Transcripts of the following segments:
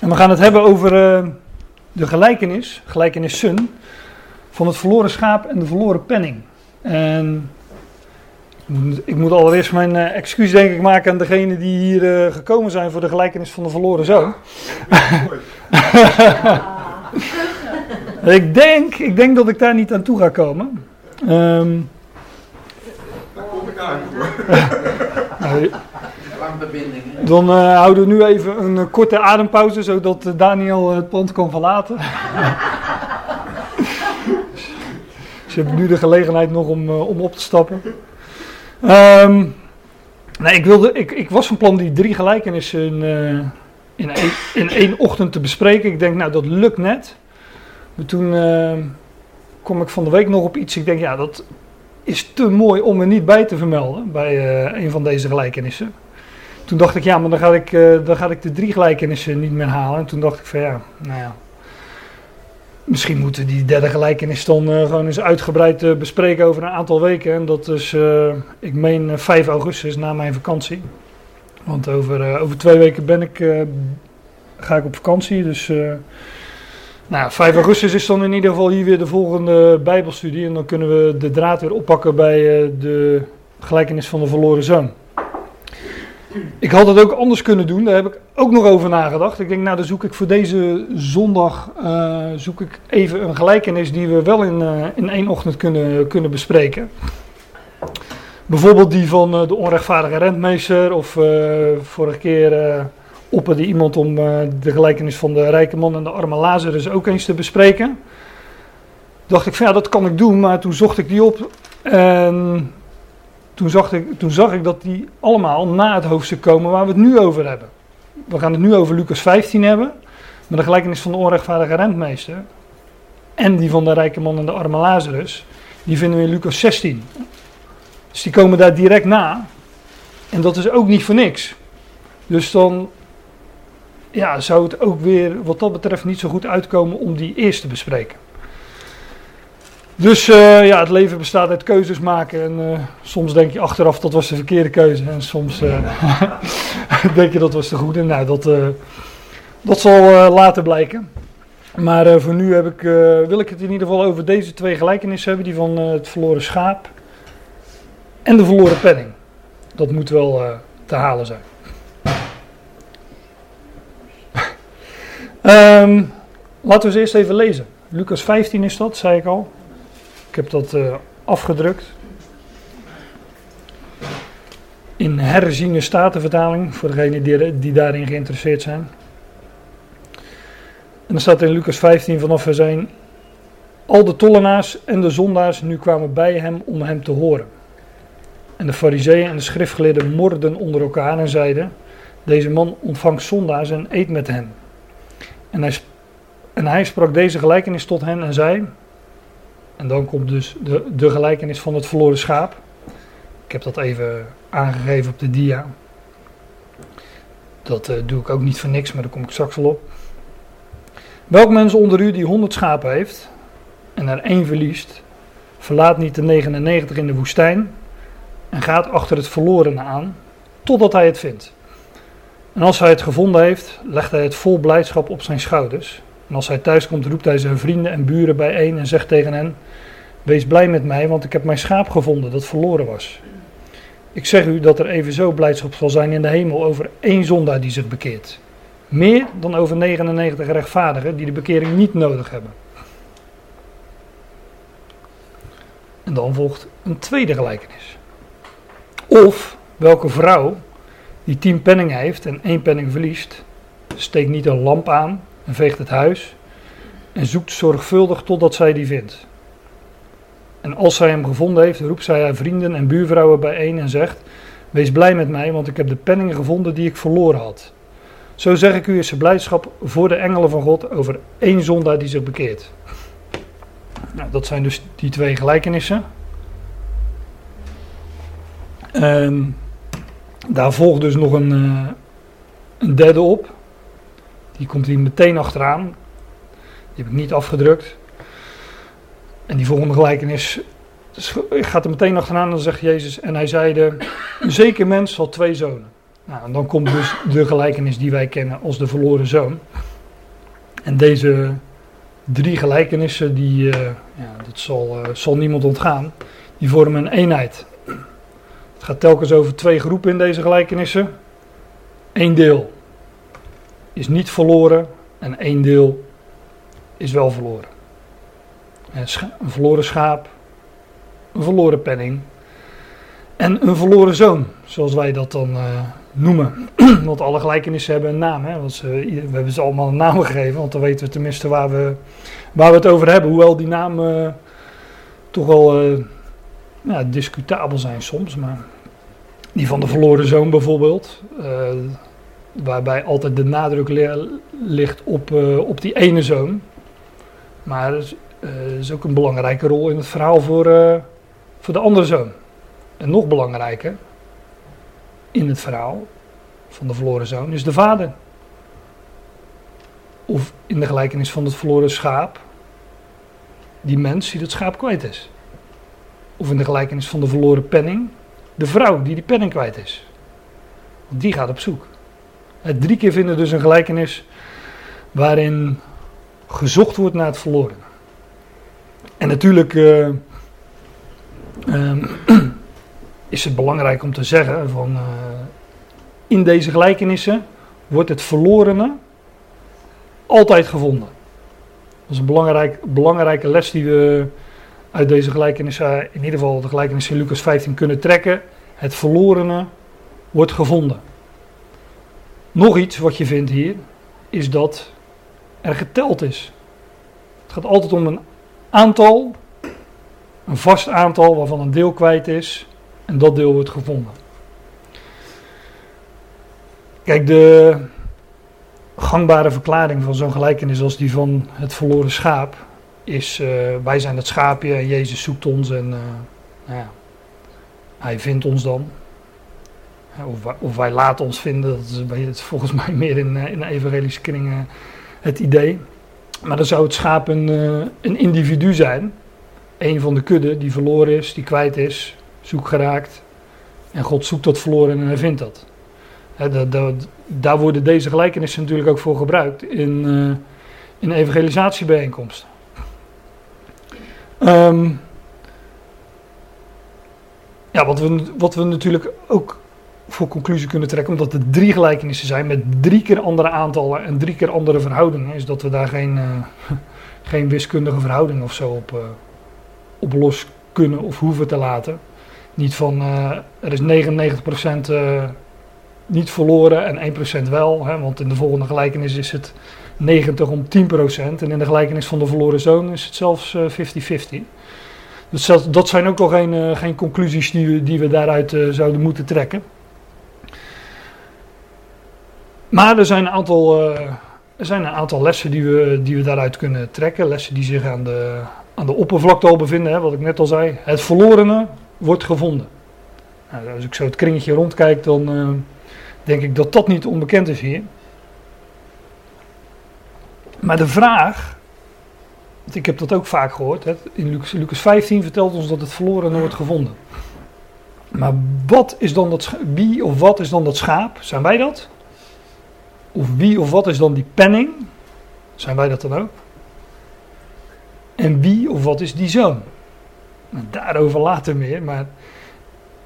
En we gaan het hebben over uh, de gelijkenis, gelijkenis Sun, van het verloren schaap en de verloren penning. En ik moet allereerst mijn uh, excuus denk ik maken aan degenen die hier uh, gekomen zijn voor de gelijkenis van de verloren zoon. ik, denk, ik denk dat ik daar niet aan toe ga komen. Um, daar kom ik aan hoor. Dan uh, houden we nu even een uh, korte adempauze, zodat uh, Daniel het pand kan verlaten. je hebt nu de gelegenheid nog om, om op te stappen. Um, nee, ik, wilde, ik, ik was van plan die drie gelijkenissen in, een, in één ochtend te bespreken. Ik denk, nou, dat lukt net. Maar toen kom ik van de week nog op iets. Ik denk, ja, dat is te mooi om er niet bij te vermelden bij een van deze gelijkenissen toen dacht ik, ja, maar dan ga ik, uh, dan ga ik de drie gelijkenissen niet meer halen. En toen dacht ik van ja, nou ja. Misschien moeten die derde gelijkenis dan uh, gewoon eens uitgebreid uh, bespreken over een aantal weken. En dat is, ik meen 5 augustus na mijn vakantie. Want over, over twee weken ben ik, ga ik op vakantie. Dus nou, 5 augustus is dan in ieder geval hier weer de volgende Bijbelstudie. En dan kunnen we de draad weer oppakken bij de gelijkenis van de verloren zoon. Ik had het ook anders kunnen doen, daar heb ik ook nog over nagedacht. Ik denk, nou dan zoek ik voor deze zondag uh, zoek ik even een gelijkenis die we wel in, uh, in één ochtend kunnen, kunnen bespreken. Bijvoorbeeld die van uh, de onrechtvaardige rentmeester of vorige keer opperde iemand om de gelijkenis van de rijke man en de arme Lazarus ook eens te bespreken. Dacht ik van ja, dat kan ik doen, maar toen zocht ik die op en toen zag, ik, toen zag ik dat die allemaal na het hoofdstuk komen waar we het nu over hebben. We gaan het nu over Lucas 15 hebben, met de gelijkenis van de onrechtvaardige rentmeester. En die van de rijke man en de arme Lazarus, die vinden we in Lucas 16. Dus die komen daar direct na. En dat is ook niet voor niks. Dus dan ja, zou het ook weer wat dat betreft niet zo goed uitkomen om die eerst te bespreken. Dus uh, ja, het leven bestaat uit keuzes maken. En uh, soms denk je achteraf dat was de verkeerde keuze. En soms uh, denk je dat was de goede. Nou, dat, dat zal later blijken. Maar voor nu heb ik, wil ik het in ieder geval over deze twee gelijkenissen hebben. Die van het verloren schaap en de verloren penning. Dat moet wel te halen zijn. um, laten we ze eerst even lezen. Lucas 15 is dat, zei ik al. Ik heb dat uh, afgedrukt. In herziene statenvertaling, voor degenen die, die daarin geïnteresseerd zijn. En dan staat in Lucas 15 vanaf we zijn. Al de tollenaars en de zondaars nu kwamen bij hem om hem te horen. En de fariseeën en de schriftgeleerden morden onder elkaar en zeiden: Deze man ontvangt zondaars en eet met hen. En hij, en hij sprak deze gelijkenis tot hen en zei: en dan komt dus de, de gelijkenis van het verloren schaap. Ik heb dat even aangegeven op de dia. Dat uh, doe ik ook niet voor niks, maar daar kom ik straks wel op. Welk mens onder u die 100 schapen heeft en er één verliest, verlaat niet de 99 in de woestijn en gaat achter het verlorene aan, totdat hij het vindt. En als hij het gevonden heeft, legt hij het vol blijdschap op zijn schouders. En als hij thuis komt, roept hij zijn vrienden en buren bijeen en zegt tegen hen: Wees blij met mij, want ik heb mijn schaap gevonden dat verloren was. Ik zeg u dat er evenzo blijdschap zal zijn in de hemel over één zondaar die zich bekeert. Meer dan over 99 rechtvaardigen die de bekering niet nodig hebben. En dan volgt een tweede gelijkenis. Of welke vrouw die tien penningen heeft en één penning verliest, steekt niet een lamp aan en veegt het huis en zoekt zorgvuldig totdat zij die vindt. En als zij hem gevonden heeft, roept zij haar vrienden en buurvrouwen bijeen en zegt: Wees blij met mij, want ik heb de penningen gevonden die ik verloren had. Zo zeg ik u is de blijdschap voor de engelen van God over één zondaar die zich bekeert. Nou, dat zijn dus die twee gelijkenissen. En daar volgt dus nog een, uh, een derde op. Die komt hier meteen achteraan. Die heb ik niet afgedrukt. En die volgende gelijkenis gaat er meteen achteraan dan zegt Jezus, en hij zeide, een zeker mens had twee zonen. Nou, en dan komt dus de gelijkenis die wij kennen als de verloren zoon. En deze drie gelijkenissen, die, uh, ja, dat zal, uh, zal niemand ontgaan, die vormen een eenheid. Het gaat telkens over twee groepen in deze gelijkenissen. Eén deel is niet verloren en één deel is wel verloren. Een verloren schaap, een verloren penning en een verloren zoon, zoals wij dat dan uh, noemen. want alle gelijkenissen hebben een naam. Hè? Want we hebben ze allemaal een naam gegeven, want dan weten we tenminste waar we, waar we het over hebben. Hoewel die namen uh, toch wel uh, discutabel zijn soms. Maar die van de verloren zoon bijvoorbeeld, waarbij altijd de nadruk ligt op, op die ene zoon. Maar het is ook een belangrijke rol in het verhaal voor, voor de andere zoon. En nog belangrijker in het verhaal van de verloren zoon is de vader. Of in de gelijkenis van het verloren schaap, die mens die het schaap kwijt is. Of in de gelijkenis van de verloren penning, de vrouw die die penning kwijt is. Want die gaat op zoek. Drie keer vinden dus een gelijkenis waarin gezocht wordt naar het verloren. En natuurlijk uh, is het belangrijk om te zeggen van uh, in deze gelijkenissen wordt het verlorene altijd gevonden. Dat is een belangrijk, belangrijke les die we uit deze gelijkenissen, in ieder geval de gelijkenis in Lucas 15 kunnen trekken. Het verlorene wordt gevonden. Nog iets wat je vindt hier, is dat er geteld is. Het gaat altijd om een aantal, een vast aantal waarvan een deel kwijt is en dat deel wordt gevonden. Kijk, de gangbare verklaring van zo'n gelijkenis als die van het verloren schaap is: uh, wij zijn het schaapje en Jezus zoekt ons en uh, nou ja, hij vindt ons dan. Of wij, of wij, laten ons vinden, dat is volgens mij meer in, uh, in evangelische kringen het idee. Maar dan zou het schaap een, een individu zijn, een van de kudde die verloren is, die kwijt is, zoek geraakt. En God zoekt dat verloren en hij vindt dat. daar worden deze gelijkenissen natuurlijk ook voor gebruikt in, uh, in evangelisatiebijeenkomsten. Um, ja, we, wat we natuurlijk ook voor conclusie kunnen trekken, omdat er drie gelijkenissen zijn met drie keer andere aantallen en drie keer andere verhoudingen, is dat we daar geen, uh, geen wiskundige verhouding of zo op, uh, op los kunnen of hoeven te laten. Niet van uh, er is 99% uh, niet verloren en 1% wel. Hè, want in de volgende gelijkenis is het 90 om 10%. En in de gelijkenis van de verloren zoon is het zelfs 50-50. Uh, dus dat, dat, zijn ook al geen, geen conclusies die die we daaruit zouden moeten trekken. Maar er zijn een aantal, er zijn een aantal lessen die we, die we daaruit kunnen trekken. Lessen die zich aan de, aan de oppervlakte al bevinden, hè, wat ik net al zei. Het verlorene wordt gevonden. Nou, als ik zo het kringetje rondkijk, dan uh, denk ik dat dat niet onbekend is hier. Maar de vraag, want ik heb dat ook vaak gehoord, hè, in Lucas, Lucas 15 vertelt ons dat het verloren wordt gevonden. Maar wat is dan dat, wie of wat is dan dat schaap? Zijn wij dat? Of wie of wat is dan die penning? Zijn wij dat dan ook? En wie of wat is die zoon? Daarover later meer, maar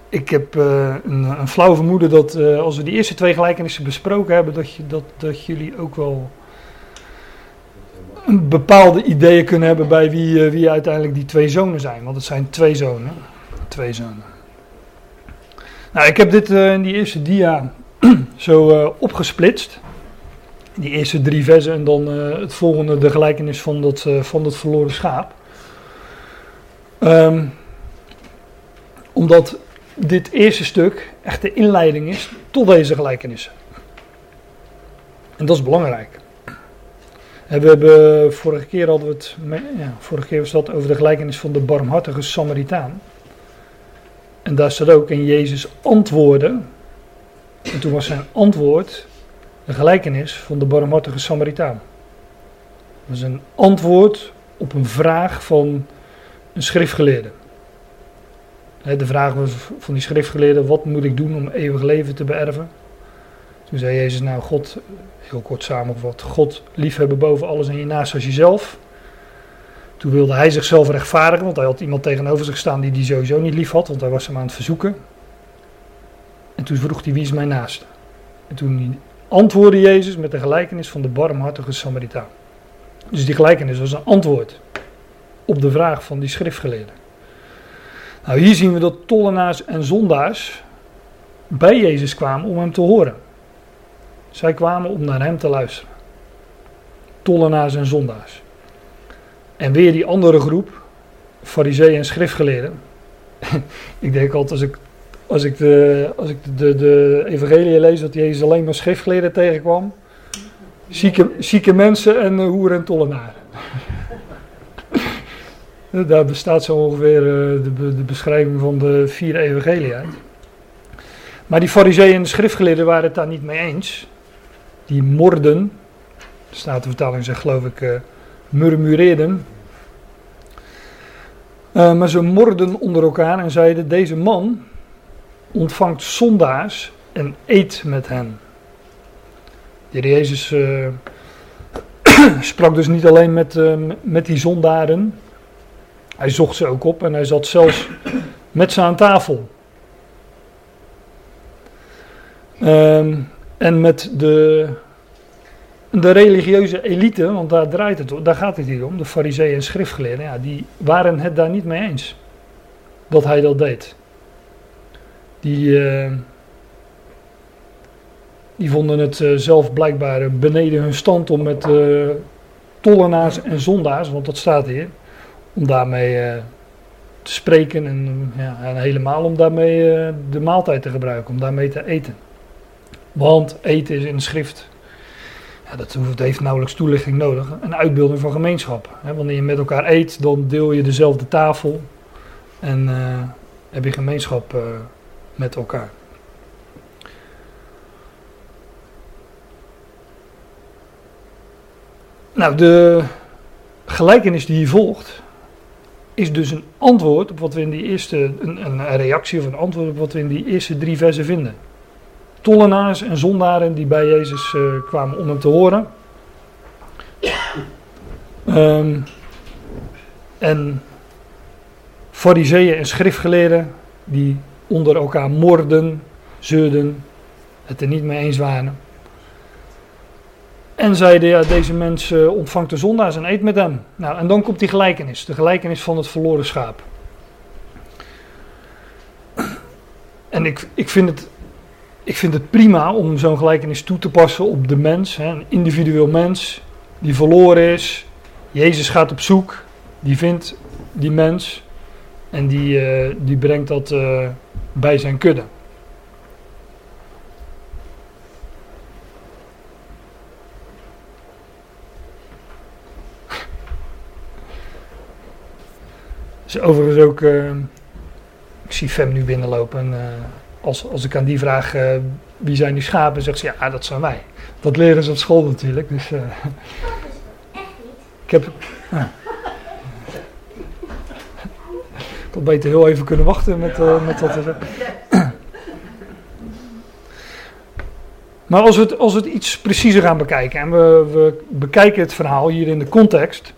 ik heb uh, een, een flauw vermoeden dat uh, als we die eerste twee gelijkenissen besproken hebben, dat, dat, dat jullie ook wel een bepaalde ideeën kunnen hebben bij wie, uh, wie uiteindelijk die twee zonen zijn. Want het zijn twee zonen. Twee zonen. Nou, ik heb dit in die eerste dia zo opgesplitst. Die eerste drie versen en dan het volgende, de gelijkenis van dat, van dat verloren schaap. Um, omdat dit eerste stuk echt de inleiding is tot deze gelijkenissen. En dat is belangrijk. En we hebben, vorige keer hadden we het, ja, vorige keer was dat over de gelijkenis van de barmhartige Samaritaan. En daar staat ook in Jezus antwoorden. En toen was zijn antwoord de gelijkenis van de barmhartige Samaritaan. Dat is een antwoord op een vraag van een schriftgeleerde. De vraag van die schriftgeleerde: wat moet ik doen om eeuwig leven te beërven? Toen zei Jezus, nou God, heel kort samengevat, God liefhebben boven alles en je naast als jezelf. Toen wilde hij zichzelf rechtvaardigen, want hij had iemand tegenover zich staan die hij sowieso niet lief had, want hij was hem aan het verzoeken. En toen vroeg hij, wie is mijn naaste? En toen antwoordde Jezus met de gelijkenis van de barmhartige Samaritaan. Dus die gelijkenis was een antwoord op de vraag van die schriftgeleerden. Nou, hier zien we dat tollenaars en zondaars bij Jezus kwamen om hem te horen. Zij kwamen om naar hem te luisteren. Tollenaars en zondaars. En weer die andere groep, fariseeën en schriftgeleerden. ik denk altijd als ik, als ik, de, als ik de, de evangelie lees dat Jezus alleen maar schriftgeleerden tegenkwam. Zieke, zieke mensen en uh, hoeren en tollenaren. Daar bestaat zo ongeveer uh, de, de, beschrijving van de vier evangelie. Maar die fariseeën en de schriftgeleerden waren het daar niet mee eens. Die morden, de Statenvertaling zegt geloof ik, uh, murmureerden. Maar ze morden onder elkaar en zeiden: Deze man ontvangt zondaars en eet met hen. De Jezus uh, sprak dus niet alleen met, uh, met die zondaren. Hij zocht ze ook op en hij zat zelfs met ze aan tafel. Um, en met de, de religieuze elite, want daar draait het daar gaat het hier om, de fariseeën en schriftgeleerden, ja, die waren het daar niet mee eens. Dat hij dat deed. Die, uh, die vonden het uh, zelf blijkbaar beneden hun stand om met uh, tollenaars en zondaars, want dat staat hier, om daarmee te spreken en, ja, helemaal om daarmee de maaltijd te gebruiken, om daarmee te eten. Want eten is in de schrift. Ja, dat heeft nauwelijks toelichting nodig. Een uitbeelding van gemeenschap. wanneer je met elkaar eet, dan deel je dezelfde tafel. En heb je gemeenschap met elkaar. Nou, de gelijkenis die hier volgt, is dus een antwoord op wat we in die eerste, een, een reactie of een antwoord op wat we in die eerste drie versen vinden tollenaars en zondaren die bij Jezus uh, kwamen om hem te horen. Um, en fariseeën en schriftgeleerden die onder elkaar morden, zeurden, het er niet mee eens waren. En zeiden, ja, deze mens uh, ontvangt de zondaars en eet met hem. Nou, en dan komt die gelijkenis, de gelijkenis van het verloren schaap. En ik, ik vind het ik vind het prima om zo'n gelijkenis toe te passen op de mens, hè, een individueel mens die verloren is. Jezus gaat op zoek, die vindt die mens en die, uh, die brengt dat uh, bij zijn kudde. is overigens ook, uh, ik zie Fem nu binnenlopen als, als ik aan die vraag, uh, wie zijn die schapen, zegt ze, ja, dat zijn wij. Dat leren ze op school natuurlijk. Dus, uh, ik heb... Uh, ik had beter heel even kunnen wachten met, uh, met zeggen. Maar als we, het, als we het iets preciezer gaan bekijken en we, we bekijken het verhaal hier in de context,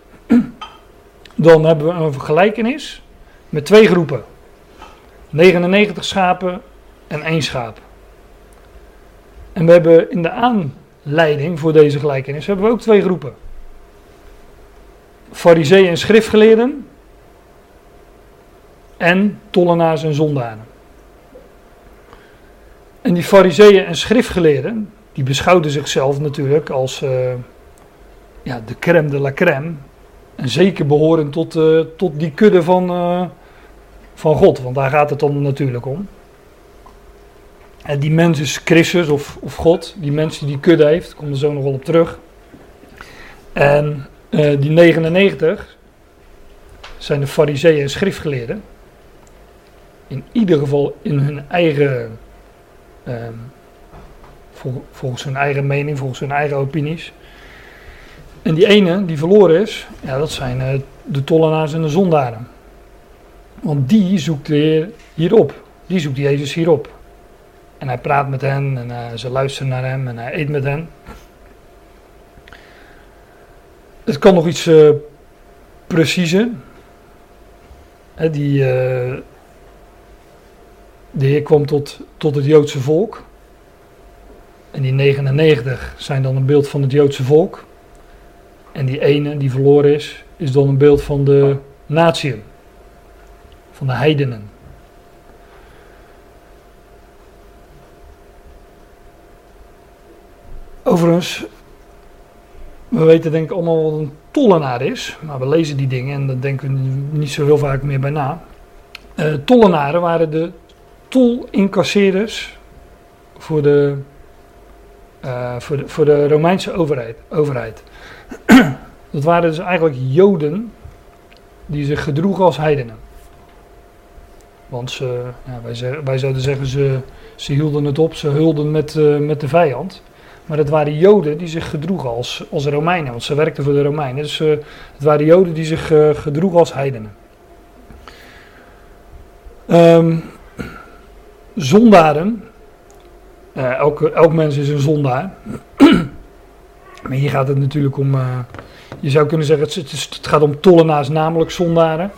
dan hebben we een gelijkenis met twee groepen. 99 schapen en één schaap. En we hebben in de aanleiding voor deze gelijkenis hebben we ook twee groepen. Fariseeën en schriftgeleerden en tollenaars en zondaren. En die fariseeën en schriftgeleerden, die beschouwden zichzelf natuurlijk als uh, ja, de crème de la crème. En zeker behoren tot, uh, tot die kudde van, uh, van God, want daar gaat het dan natuurlijk om. En die mens is Christus of, of God, die mens die die kudde heeft, ik kom er zo nog wel op terug. En die 99 zijn de fariseeën en schriftgeleerden. In ieder geval in hun eigen, vol, volgens hun eigen mening, volgens hun eigen opinies. En die ene die verloren is, ja, dat zijn uh, de tollenaars en de zondaren. Want die zoekt de Heer hierop. Die zoekt Jezus hierop. En hij praat met hen en uh, ze luisteren naar hem en hij eet met hen. Het kan nog iets uh, preciezer. Die, de Heer kwam tot, tot het Joodse volk. En die 99 zijn dan een beeld van het Joodse volk. En die ene die verloren is, is dan een beeld van de natieën. Van de heidenen. Overigens, we weten denk ik allemaal wat een tollenaar is. Maar we lezen die dingen en daar denken we niet zo heel vaak meer bij na. Uh, tollenaren waren de tolincasseerders voor de, uh, voor de, voor de Romeinse overheid. overheid. Dat waren dus eigenlijk Joden die zich gedroegen als heidenen. Want wij, wij, zouden zeggen, ze, ze hielden het op, ze hulden met, uh, met de vijand. Maar het waren Joden die zich gedroegen als, als Romeinen, want ze werkten voor de Romeinen. Dus uh, het waren Joden die zich uh, gedroegen als heidenen. Um, zondaren. Uh, elke, elk mens is een zondaar. maar hier gaat het natuurlijk om. je zou kunnen zeggen: het, het, het gaat om tollenaars, namelijk zondaren.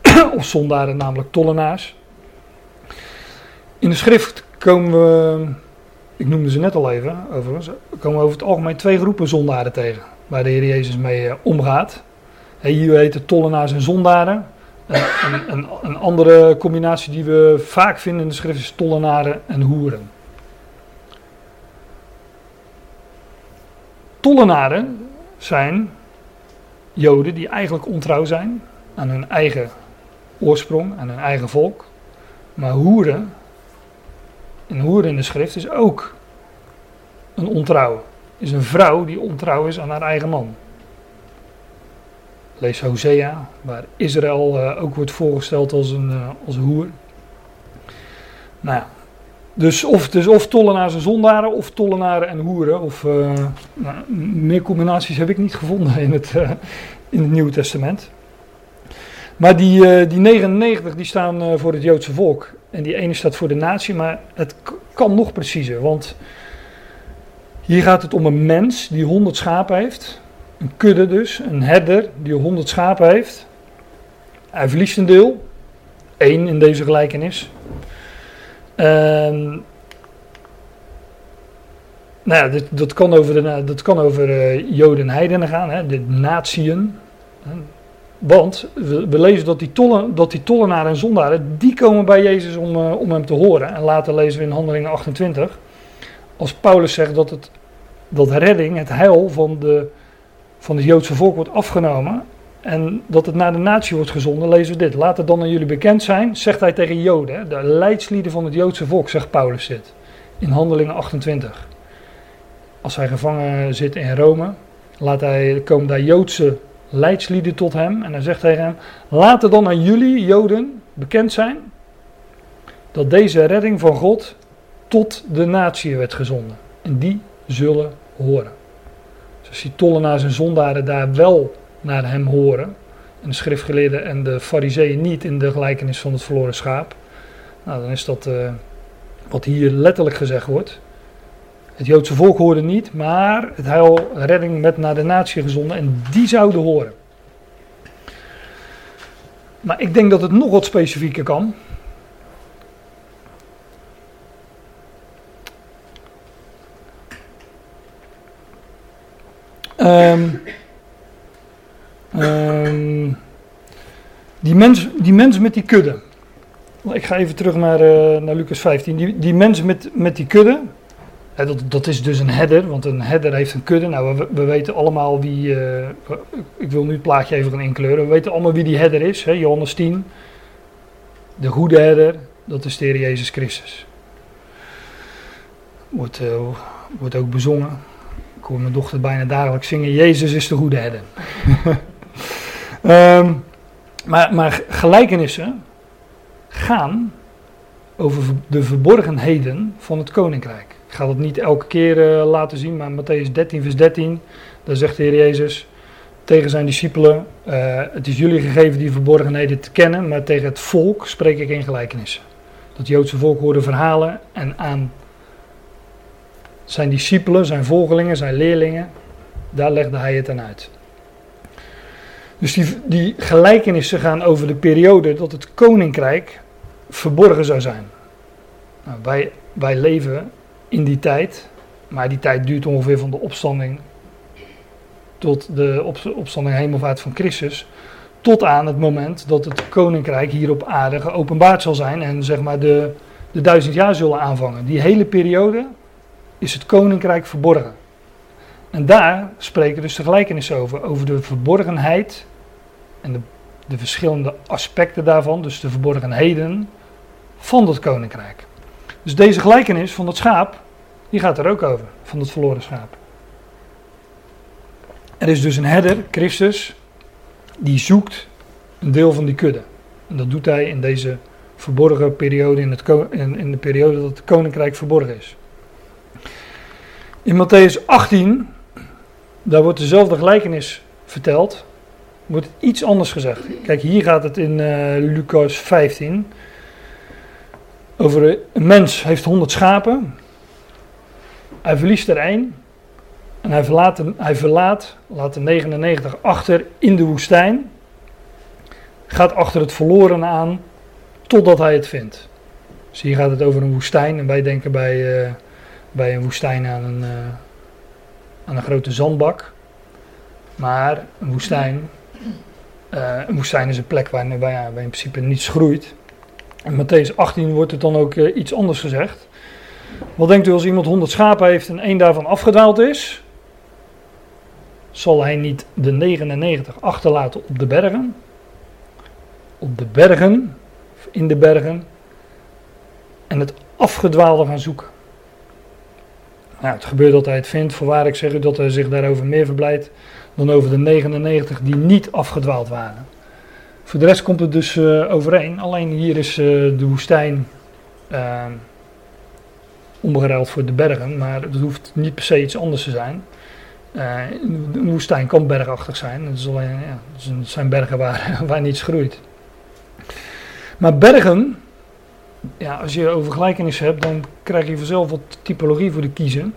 of zondaren, namelijk tollenaars. In de schrift komen we ik noemde ze net al even, overigens, er komen over het algemeen twee groepen zondaren tegen, waar de Heer Jezus mee uh, omgaat. Hier heet tollenaars en zondaren. Een, een, een, andere combinatie die we vaak vinden in de schrift is tollenaren en hoeren. Tollenaren zijn Joden die eigenlijk ontrouw zijn aan hun eigen oorsprong, aan hun eigen volk. Maar hoeren een hoer in de schrift is ook een ontrouw. Is een vrouw die ontrouw is aan haar eigen man. Lees Hosea, waar Israël uh, ook wordt voorgesteld als een, uh, als een hoer. Nou ja, dus of, dus of tollenaars en zondaren, of tollenaren en hoeren. Of, uh, nou, meer combinaties heb ik niet gevonden in het, in het Nieuwe Testament. Maar die, die 99 die staan voor het Joodse volk. En die ene staat voor de natie, maar het kan nog preciezer. Want hier gaat het om een mens die 100 schapen heeft. Een kudde dus, een herder die 100 schapen heeft. Hij verliest een deel. één in deze gelijkenis. Um, nou ja, dit, dat kan over, de, dat kan over uh, Joden en heidenen gaan, hè, de natieën. Want we, lezen dat die, tollen, dat die tollenaren en zondaren, die komen bij Jezus om, uh, om hem te horen. En later lezen we in Handelingen 28, als Paulus zegt dat, het, dat redding, het heil van, de, van het Joodse volk wordt afgenomen. En dat het naar de natie wordt gezonden, lezen we dit. Laat het dan aan jullie bekend zijn, zegt hij tegen Joden. De leidslieden van het Joodse volk, zegt Paulus dit. In Handelingen 28. Als hij gevangen zit in Rome, laat hij, komen daar Joodse leidslieden tot hem. En hij zegt tegen hem: Laat het dan aan jullie, Joden, bekend zijn dat deze redding van God tot de natie werd gezonden. En die zullen horen. Tollenaars en zondaren daar wel naar hem horen, en de schriftgeleerden en de fariseeën niet in de gelijkenis van het verloren schaap, nou, dan is dat uh, wat hier letterlijk gezegd wordt. Het Joodse volk hoorde niet, maar het heil, redding met naar de natie gezonden en die zouden horen. Maar ik denk dat het nog wat specifieker kan. Um, um, die, mens, die mens met die kudde. Ik ga even terug naar, uh, naar Lucas 15. Die, die mens met, met die kudde, dat, dat, is dus een header, want een header heeft een kudde. Nou, we, we weten allemaal wie. Uh, ik wil nu het plaatje even gaan inkleuren. We weten allemaal wie die header is. Hè? Johannes 10. De goede herder, dat is de Jezus Christus. Wordt, uh, wordt ook bezongen. Hoor mijn dochter bijna dagelijks zingen: Jezus is de goede herder. um, maar, maar gelijkenissen gaan over de verborgenheden van het koninkrijk. Ik ga dat niet elke keer uh, laten zien, maar Matthäus 13, vers 13, daar zegt de Heer Jezus tegen zijn discipelen: uh, Het is jullie gegeven die verborgenheden te kennen, maar tegen het volk spreek ik in gelijkenissen. Dat Joodse volk hoorde verhalen en aan Zijn discipelen, zijn volgelingen, zijn leerlingen, daar legde hij het aan uit. Dus die, die gelijkenissen gaan over de periode dat het koninkrijk verborgen zou zijn. Nou, wij, wij leven in die tijd, maar die tijd duurt ongeveer van de opstanding tot de opstanding hemelvaart van Christus, tot aan het moment dat het koninkrijk hier op aarde geopenbaard zal zijn en zeg maar de, de duizend jaar zullen aanvangen. Die hele periode is het koninkrijk verborgen. En daar spreken dus de gelijkenissen over, over de verborgenheid en de, de verschillende aspecten daarvan, dus de verborgenheden van dat koninkrijk. Dus deze gelijkenis van dat schaap, die gaat er ook over, van het verloren schaap. Er is dus een herder, Christus, die zoekt een deel van die kudde. En dat doet hij in deze verborgen periode, in, het, in de periode dat het koninkrijk verborgen is. In Matthäus 18, daar wordt dezelfde gelijkenis verteld, wordt iets anders gezegd. Kijk, hier gaat het in uh, Lucas 15 over een mens heeft 100 schapen. Hij verliest er één. En hij verlaat, hij verlaat, laat de 99 achter in de woestijn. Gaat achter het verloren aan totdat hij het vindt. Dus hier gaat het over een woestijn. En wij denken bij, uh, bij een woestijn aan een, uh, aan een grote zandbak. Maar een woestijn, uh, een woestijn is een plek waar, waar, ja, in principe niets groeit. In Matthäus 18 wordt het dan ook iets anders gezegd. Wat denkt u als iemand 100 schapen heeft en één daarvan afgedwaald is? Zal hij niet de 99 achterlaten op de bergen? Op de bergen, in de bergen, en het afgedwaalde gaan zoeken. Nou, het gebeurt dat hij het vindt, voorwaar ik zeg u dat hij zich daarover meer verblijdt dan over de 99 die niet afgedwaald waren. Voor de rest komt het dus uh, overeen. Alleen hier is uh, de woestijn uh, voor de bergen, maar het hoeft niet per se iets anders te zijn. een woestijn kan bergachtig zijn. Het, is alleen, ja, het zijn bergen waar, waar niets groeit. Maar bergen, ja, als je over gelijkenis hebt, dan krijg je vanzelf wat typologie voor de kiezen.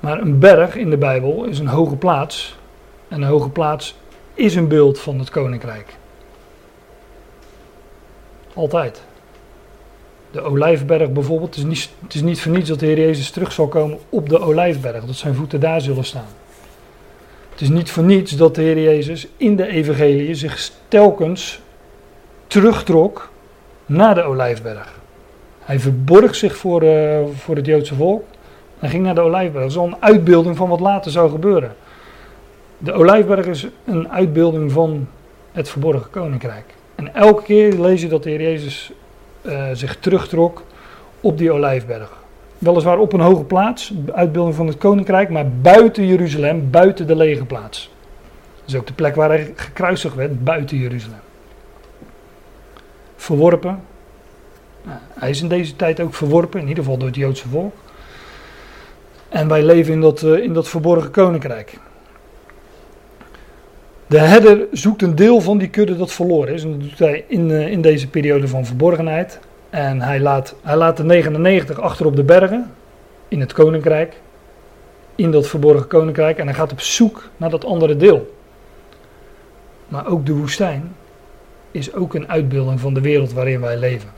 Maar een berg in de Bijbel is een hoge plaats. En een hoge plaats is een beeld van het koninkrijk. Altijd. De Olijfberg bijvoorbeeld, het is, niet, het is niet voor niets dat de Heer Jezus terug zal komen op de Olijfberg, dat zijn voeten daar zullen staan. Het is niet voor niets dat de Heer Jezus in de Evangelie zich telkens terugtrok naar de Olijfberg. Hij verborg zich voor, uh, voor het Joodse volk en ging naar de Olijfberg. Dat is al een uitbeelding van wat later zou gebeuren. De Olijfberg is een uitbeelding van het verborgen koninkrijk. En elke keer lees je dat de Heer Jezus uh, zich terugtrok op die Olijfberg. Weliswaar op een hoge plaats, uitbeelding van het koninkrijk, maar buiten Jeruzalem, buiten de lege plaats. Dat is ook de plek waar hij gekruisigd werd, buiten Jeruzalem. Verworpen. Hij is in deze tijd ook verworpen, in ieder geval door het Joodse volk. En wij leven in dat, uh, in dat verborgen koninkrijk. De herder zoekt een deel van die kudde dat verloren is. En dat doet hij in, uh, in deze periode van verborgenheid. En hij laat, hij laat de 99 achter op de bergen. In het koninkrijk. In dat verborgen koninkrijk. En hij gaat op zoek naar dat andere deel. Maar ook de woestijn is ook een uitbeelding van de wereld waarin wij leven.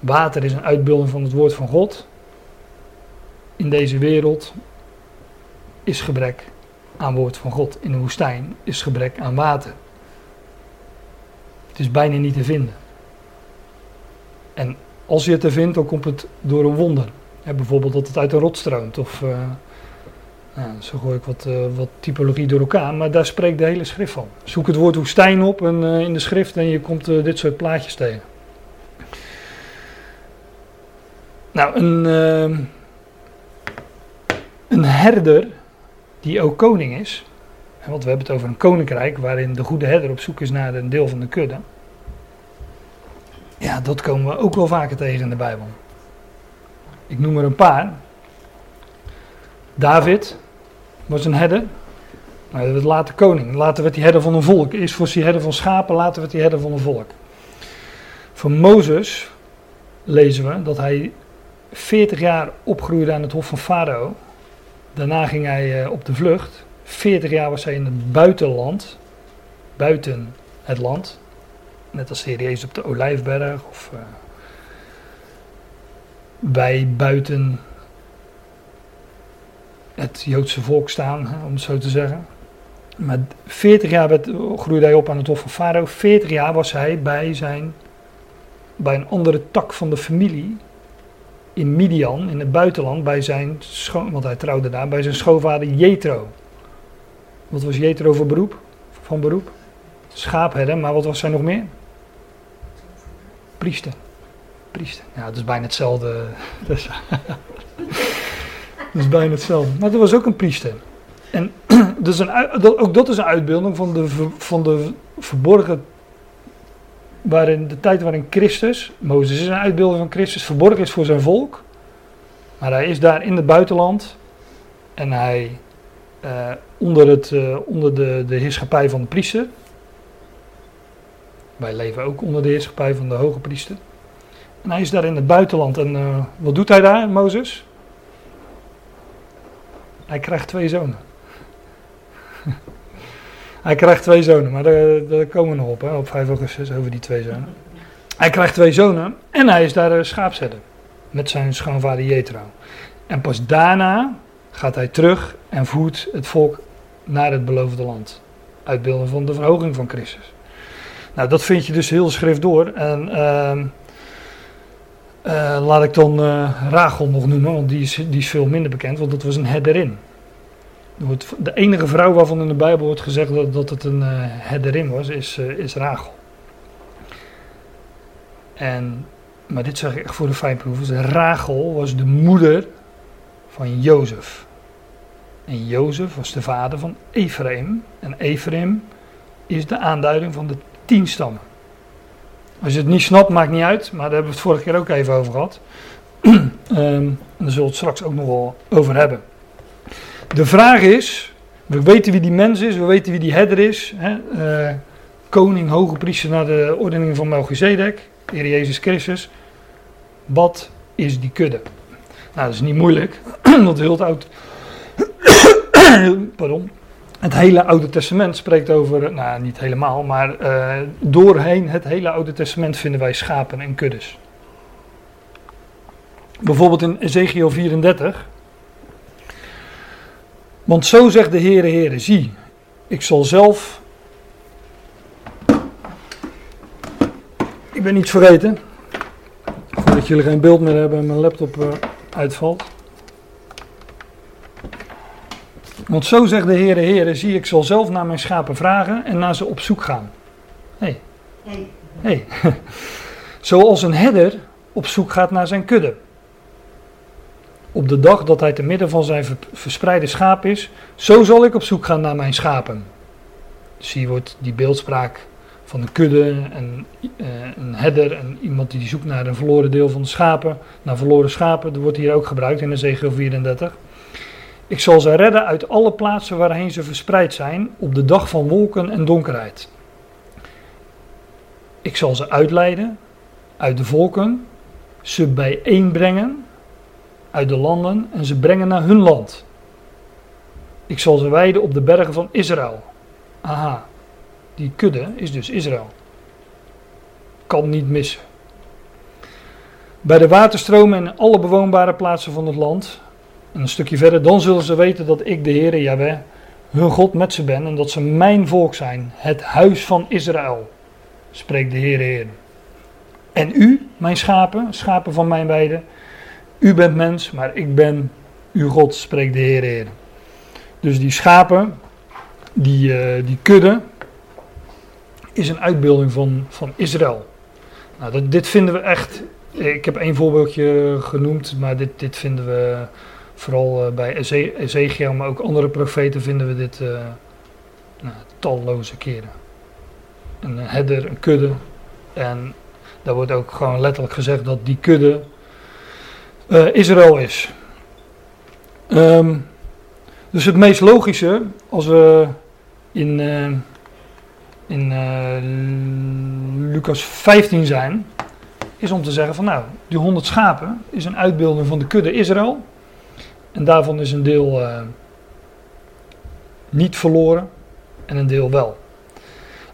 Water is een uitbeelding van het woord van God. In deze wereld is gebrek aan woord van God. In de woestijn is gebrek aan water. Het is bijna niet te vinden. En als je het er vindt, dan komt het door een wonder. bijvoorbeeld dat het uit een rot stroomt. Of nou, zo gooi ik wat, uh, wat typologie door elkaar. Maar daar spreekt de hele schrift van. Zoek het woord woestijn op en, uh, in de schrift en je komt dit soort plaatjes tegen. Nou, een, een herder die ook koning is. Want we hebben het over een koninkrijk waarin de goede herder op zoek is naar een deel van de kudde. Ja, dat komen we ook wel vaker tegen in de Bijbel. Ik noem er een paar. David was een herder. Maar hij werd later koning. Later werd hij herder van een volk. Eerst was hij herder van schapen, later werd hij herder van een volk. Van Mozes lezen we dat hij 40 jaar opgroeide aan het hof van Farao. Daarna ging hij uh, op de vlucht. 40 jaar was hij in het buitenland, buiten het land. Net als Jezus op de Olijfberg of uh, bij buiten het Joodse volk staan, om het zo te zeggen. Maar 40 jaar werd, groeide hij op aan het hof van Farao. 40 jaar was hij bij, zijn, bij een andere tak van de familie in Midian, in het buitenland, bij zijn schoon, want hij trouwde daar, bij zijn schoonvader Jethro. Wat was Jethro voor beroep? Van beroep? Schaapherder, maar wat was hij nog meer? Priester. Priester. Ja, dat is bijna hetzelfde. dat is bijna hetzelfde. Maar dat was ook een priester. En dus een, ook dat is een uitbeelding van de, van de verborgen. Waarin de tijd waarin Christus, Mozes is een uitbeelding van Christus, verborgen is voor zijn volk. Maar hij is daar in het buitenland. En hij uh, onder, het, uh, onder de, de heerschappij van de priester. Wij leven ook onder de heerschappij van de hoge priester. En hij is daar in het buitenland. En uh, wat doet hij daar, Mozes? Hij krijgt twee zonen. Hij krijgt twee zonen, maar daar, komen we nog op, hè, op 5 augustus, over die twee zonen. Hij krijgt twee zonen en hij is daar schaapzedder. Met zijn schoonvader Jethro. En pas daarna gaat hij terug en voert het volk naar het beloofde land. Uitbeelden van de verhoging van Christus. Nou, dat vind je dus heel schrift door. En uh, uh, laat ik dan uh, Rachel nog noemen, want die is, die is veel minder bekend, want dat was een herderin. De enige vrouw waarvan in de Bijbel wordt gezegd dat, dat het een uh, herderin was, is, is Rachel. En, maar dit zeg ik echt voor de fijnproevers. Rachel was de moeder van Jozef. En Jozef was de vader van Ephraim. En Ephraim is de aanduiding van de tien stammen. Als je het niet snapt, maakt niet uit, maar daar hebben we het vorige keer ook even over gehad. um, en daar zullen we het straks ook nog wel over hebben. De vraag is, we weten wie die mens is, we weten wie die herder is. Hè? Uh, koning, hoge priester naar de ordening van Melchizedek, Heer Jezus Christus. Wat is die kudde? Nou, dat is niet moeilijk, want heel het oud... Pardon. Het hele Oude Testament spreekt over, nou niet helemaal, maar uh, doorheen het hele Oude Testament vinden wij schapen en kuddes. Bijvoorbeeld in Ezekiel 34. Want zo zegt de Heere Heere, zie, ik zal zelf... Ik ben iets vergeten. Voordat jullie geen beeld meer hebben en mijn laptop uh, uitvalt. Want zo zegt de Heere, Heere, zie ik zal zelf naar mijn schapen vragen en naar ze op zoek gaan. Hé. Hey. Hey. hey. Zoals een herder op zoek gaat naar zijn kudde. Op de dag dat hij te midden van zijn verspreide schaap is, zo zal ik op zoek gaan naar mijn schapen. Dus hier wordt die beeldspraak van een kudde en uh, een herder en iemand die zoekt naar een verloren deel van de schapen, naar verloren schapen, dat wordt hier ook gebruikt in Ezekiel 34. Ik zal ze redden uit alle plaatsen waarheen ze verspreid zijn op de dag van wolken en donkerheid. Ik zal ze uitleiden uit de volken, ze bijeenbrengen uit de landen en ze brengen naar hun land. Ik zal ze wijden op de bergen van Israël. Aha, die kudde is dus Israël. Kan niet missen. Bij de waterstromen en alle bewoonbare plaatsen van het land en een stukje verder, dan zullen ze weten dat ik de Heere Yahweh, hun God met ze ben en dat ze mijn volk zijn, het huis van Israël, spreekt de Heere Heer. En u, mijn schapen, schapen van mijn weide, u bent mens, maar ik ben uw God, spreekt de Heere Heer. Dus die schapen, die, uh, die kudde, is een uitbeelding van, van Israël. Nou, dat, dit vinden we echt. Ik heb één voorbeeldje genoemd, maar dit, dit vinden we Vooral uh, bij Ezekiel, maar ook andere profeten vinden we dit nou, talloze keren. Een herder, een kudde. En daar wordt ook gewoon letterlijk gezegd dat die kudde uh, Israël is. Um, dus het meest logische, als we in, in Lucas 15 zijn, is om te zeggen van nou, die 100 schapen is een uitbeelding van de kudde Israël. En daarvan is een deel uh, niet verloren en een deel wel.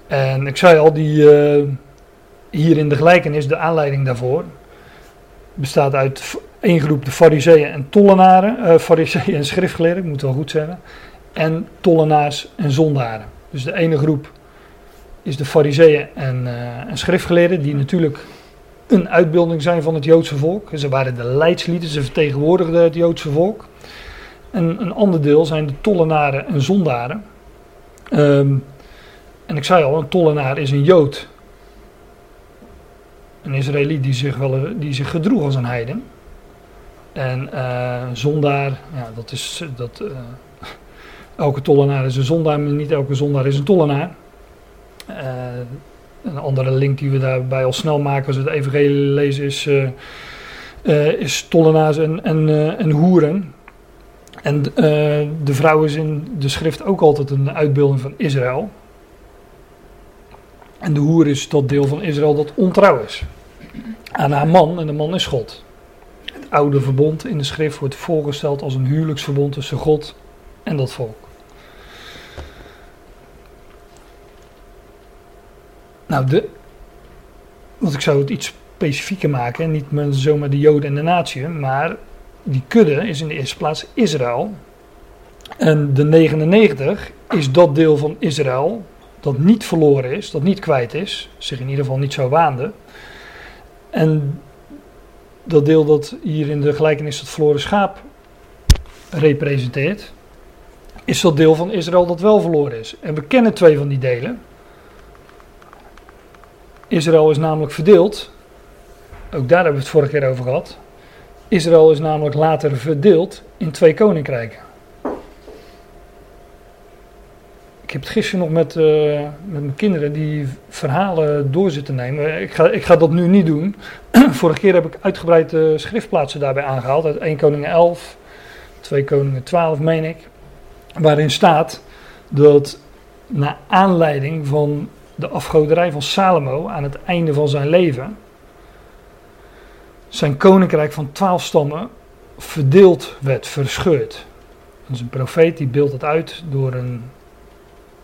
En ik zei al, die, uh, hier in de gelijkenis, de aanleiding daarvoor, bestaat uit één groep de fariseeën en tollenaren, uh, fariseeën en schriftgeleerden, ik moet wel goed zeggen, en tollenaars en zondaren. Dus de ene groep is de fariseeën en, uh, en schriftgeleerden, die natuurlijk een uitbeelding zijn van het Joodse volk. Ze waren de leidslieden, ze vertegenwoordigden het Joodse volk. En een ander deel zijn de tollenaren en zondaren. Um, en ik zei al, een tollenaar is een Jood. Een Israëliet die zich, wel, die zich gedroeg als een heiden. En uh, zondaar, ja, dat is. Dat, uh, elke tollenaar is een zondaar, maar niet elke zondaar is een tollenaar. Uh, een andere link die we daarbij al snel maken als we het evangelie lezen is, is tollenaars en, en, en hoeren. En de vrouw is in de schrift ook altijd een uitbeelding van Israël. En de hoer is dat deel van Israël dat ontrouw is. Aan haar man, en de man is God. Het oude verbond in de schrift wordt voorgesteld als een huwelijksverbond tussen God en dat volk. Nou, de, ik zou het iets specifieker maken, niet met zomaar de Joden en de natie, maar die kudde is in de eerste plaats Israël. En de 99 is dat deel van Israël dat niet verloren is, dat niet kwijt is, zich in ieder geval niet zo waande. En dat deel dat hier in de gelijkenis het verloren schaap representeert, is dat deel van Israël dat wel verloren is. En we kennen twee van die delen. Israël is namelijk verdeeld. Ook daar hebben we het vorige keer over gehad. Israël is namelijk later verdeeld in twee koninkrijken. Ik heb het gisteren nog met, uh, met mijn kinderen die verhalen door zitten nemen. Ik ga, ik ga dat nu niet doen. Vorige keer heb ik uitgebreid de schriftplaatsen daarbij aangehaald. Uit 1 Koningen 11, 2 Koningen 12 meen ik. Waarin staat dat na aanleiding van de afgoderij van Salomo aan het einde van zijn leven. Zijn koninkrijk van twaalf stammen verdeeld werd, verscheurd. Dus een profeet die beeldt het uit door een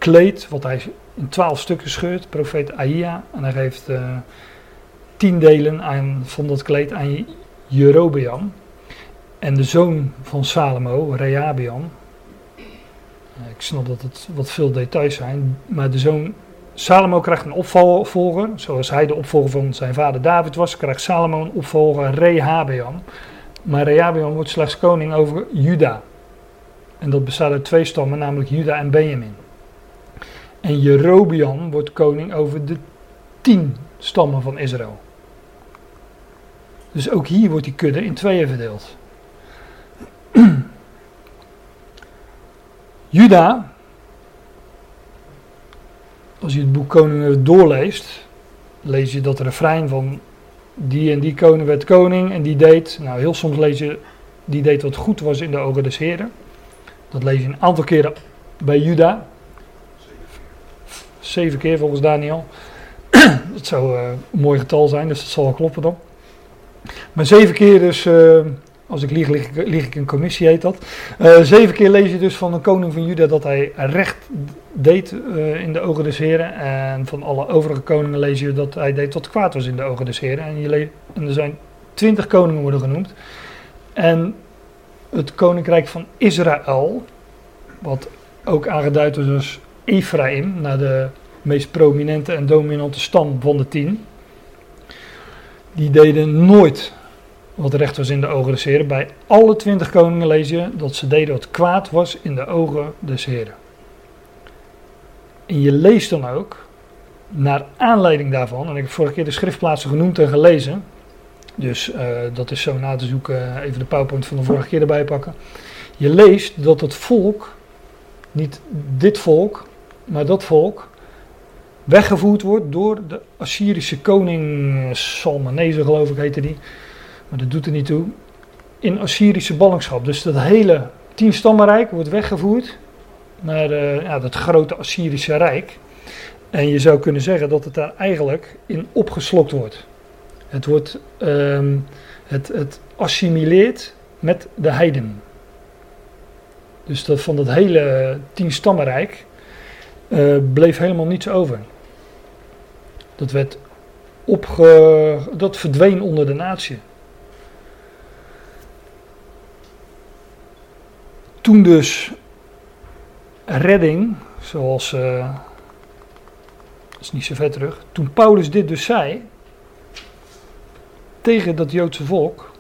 kleed, wat hij in twaalf stukken scheurt, profeet Aia. En hij geeft uh, tien delen aan, van dat kleed aan Jerobeam. En de zoon van Salomo, Rehabeam. Uh, ik snap dat het wat veel details zijn, maar de zoon Salomo krijgt een opvolger, zoals hij de opvolger van zijn vader David was, krijgt Salomo een opvolger, Rehabeam. Maar Rehabeam wordt slechts koning over Juda. En dat bestaat uit twee stammen, namelijk Juda en Benjamin. En Jerobian wordt koning over de tien stammen van Israël. Dus ook hier wordt die kudde in tweeën verdeeld. Juda, als je het boek Koningen doorleest, lees je dat refrein van die en die koning werd koning en die deed, nou heel soms lees je, die deed wat goed was in de ogen des heren. Dat lees je een aantal keren bij Juda. Zeven keer volgens Daniel. dat zou uh, een mooi getal zijn, dus dat zal wel kloppen dan. Maar zeven keer dus, uh, als ik lieg, lieg, ik in commissie heet dat. Uh, zeven keer lees je dus van een koning van Juda dat hij recht deed in de ogen des heren. En van alle overige koningen lees je dat hij deed wat kwaad was in de ogen des heren. En, er zijn twintig koningen worden genoemd. En het koninkrijk van Israël, wat ook aangeduid is als Ephraim, naar de meest prominente en dominante stam van de tien. Die deden nooit wat recht was in de ogen des heren. Bij alle twintig koningen lees je dat ze deden wat kwaad was in de ogen des heren. En je leest dan ook, naar aanleiding daarvan, en ik heb vorige keer de schriftplaatsen genoemd en gelezen, dus uh, dat is zo na te zoeken, even de powerpoint van de vorige keer erbij pakken. Je leest dat het volk, niet dit volk, maar dat volk weggevoerd wordt door de Assyrische koning Salmanese, geloof ik heette die. Maar dat doet er niet toe. In Assyrische ballingschap. Dus dat hele tienstammenrijk wordt weggevoerd naar uh, ja, dat grote Assyrische rijk. En je zou kunnen zeggen dat het daar eigenlijk in opgeslokt wordt. Het wordt, um, het, het assimileert met de heiden. Dus dat, van dat hele tien stammenrijk uh, bleef helemaal niets over. Dat werd opge, dat verdween onder de natie. Toen dus redding, zoals, uh, dat is niet zo ver terug, toen Paulus dit dus zei, tegen dat Joodse volk,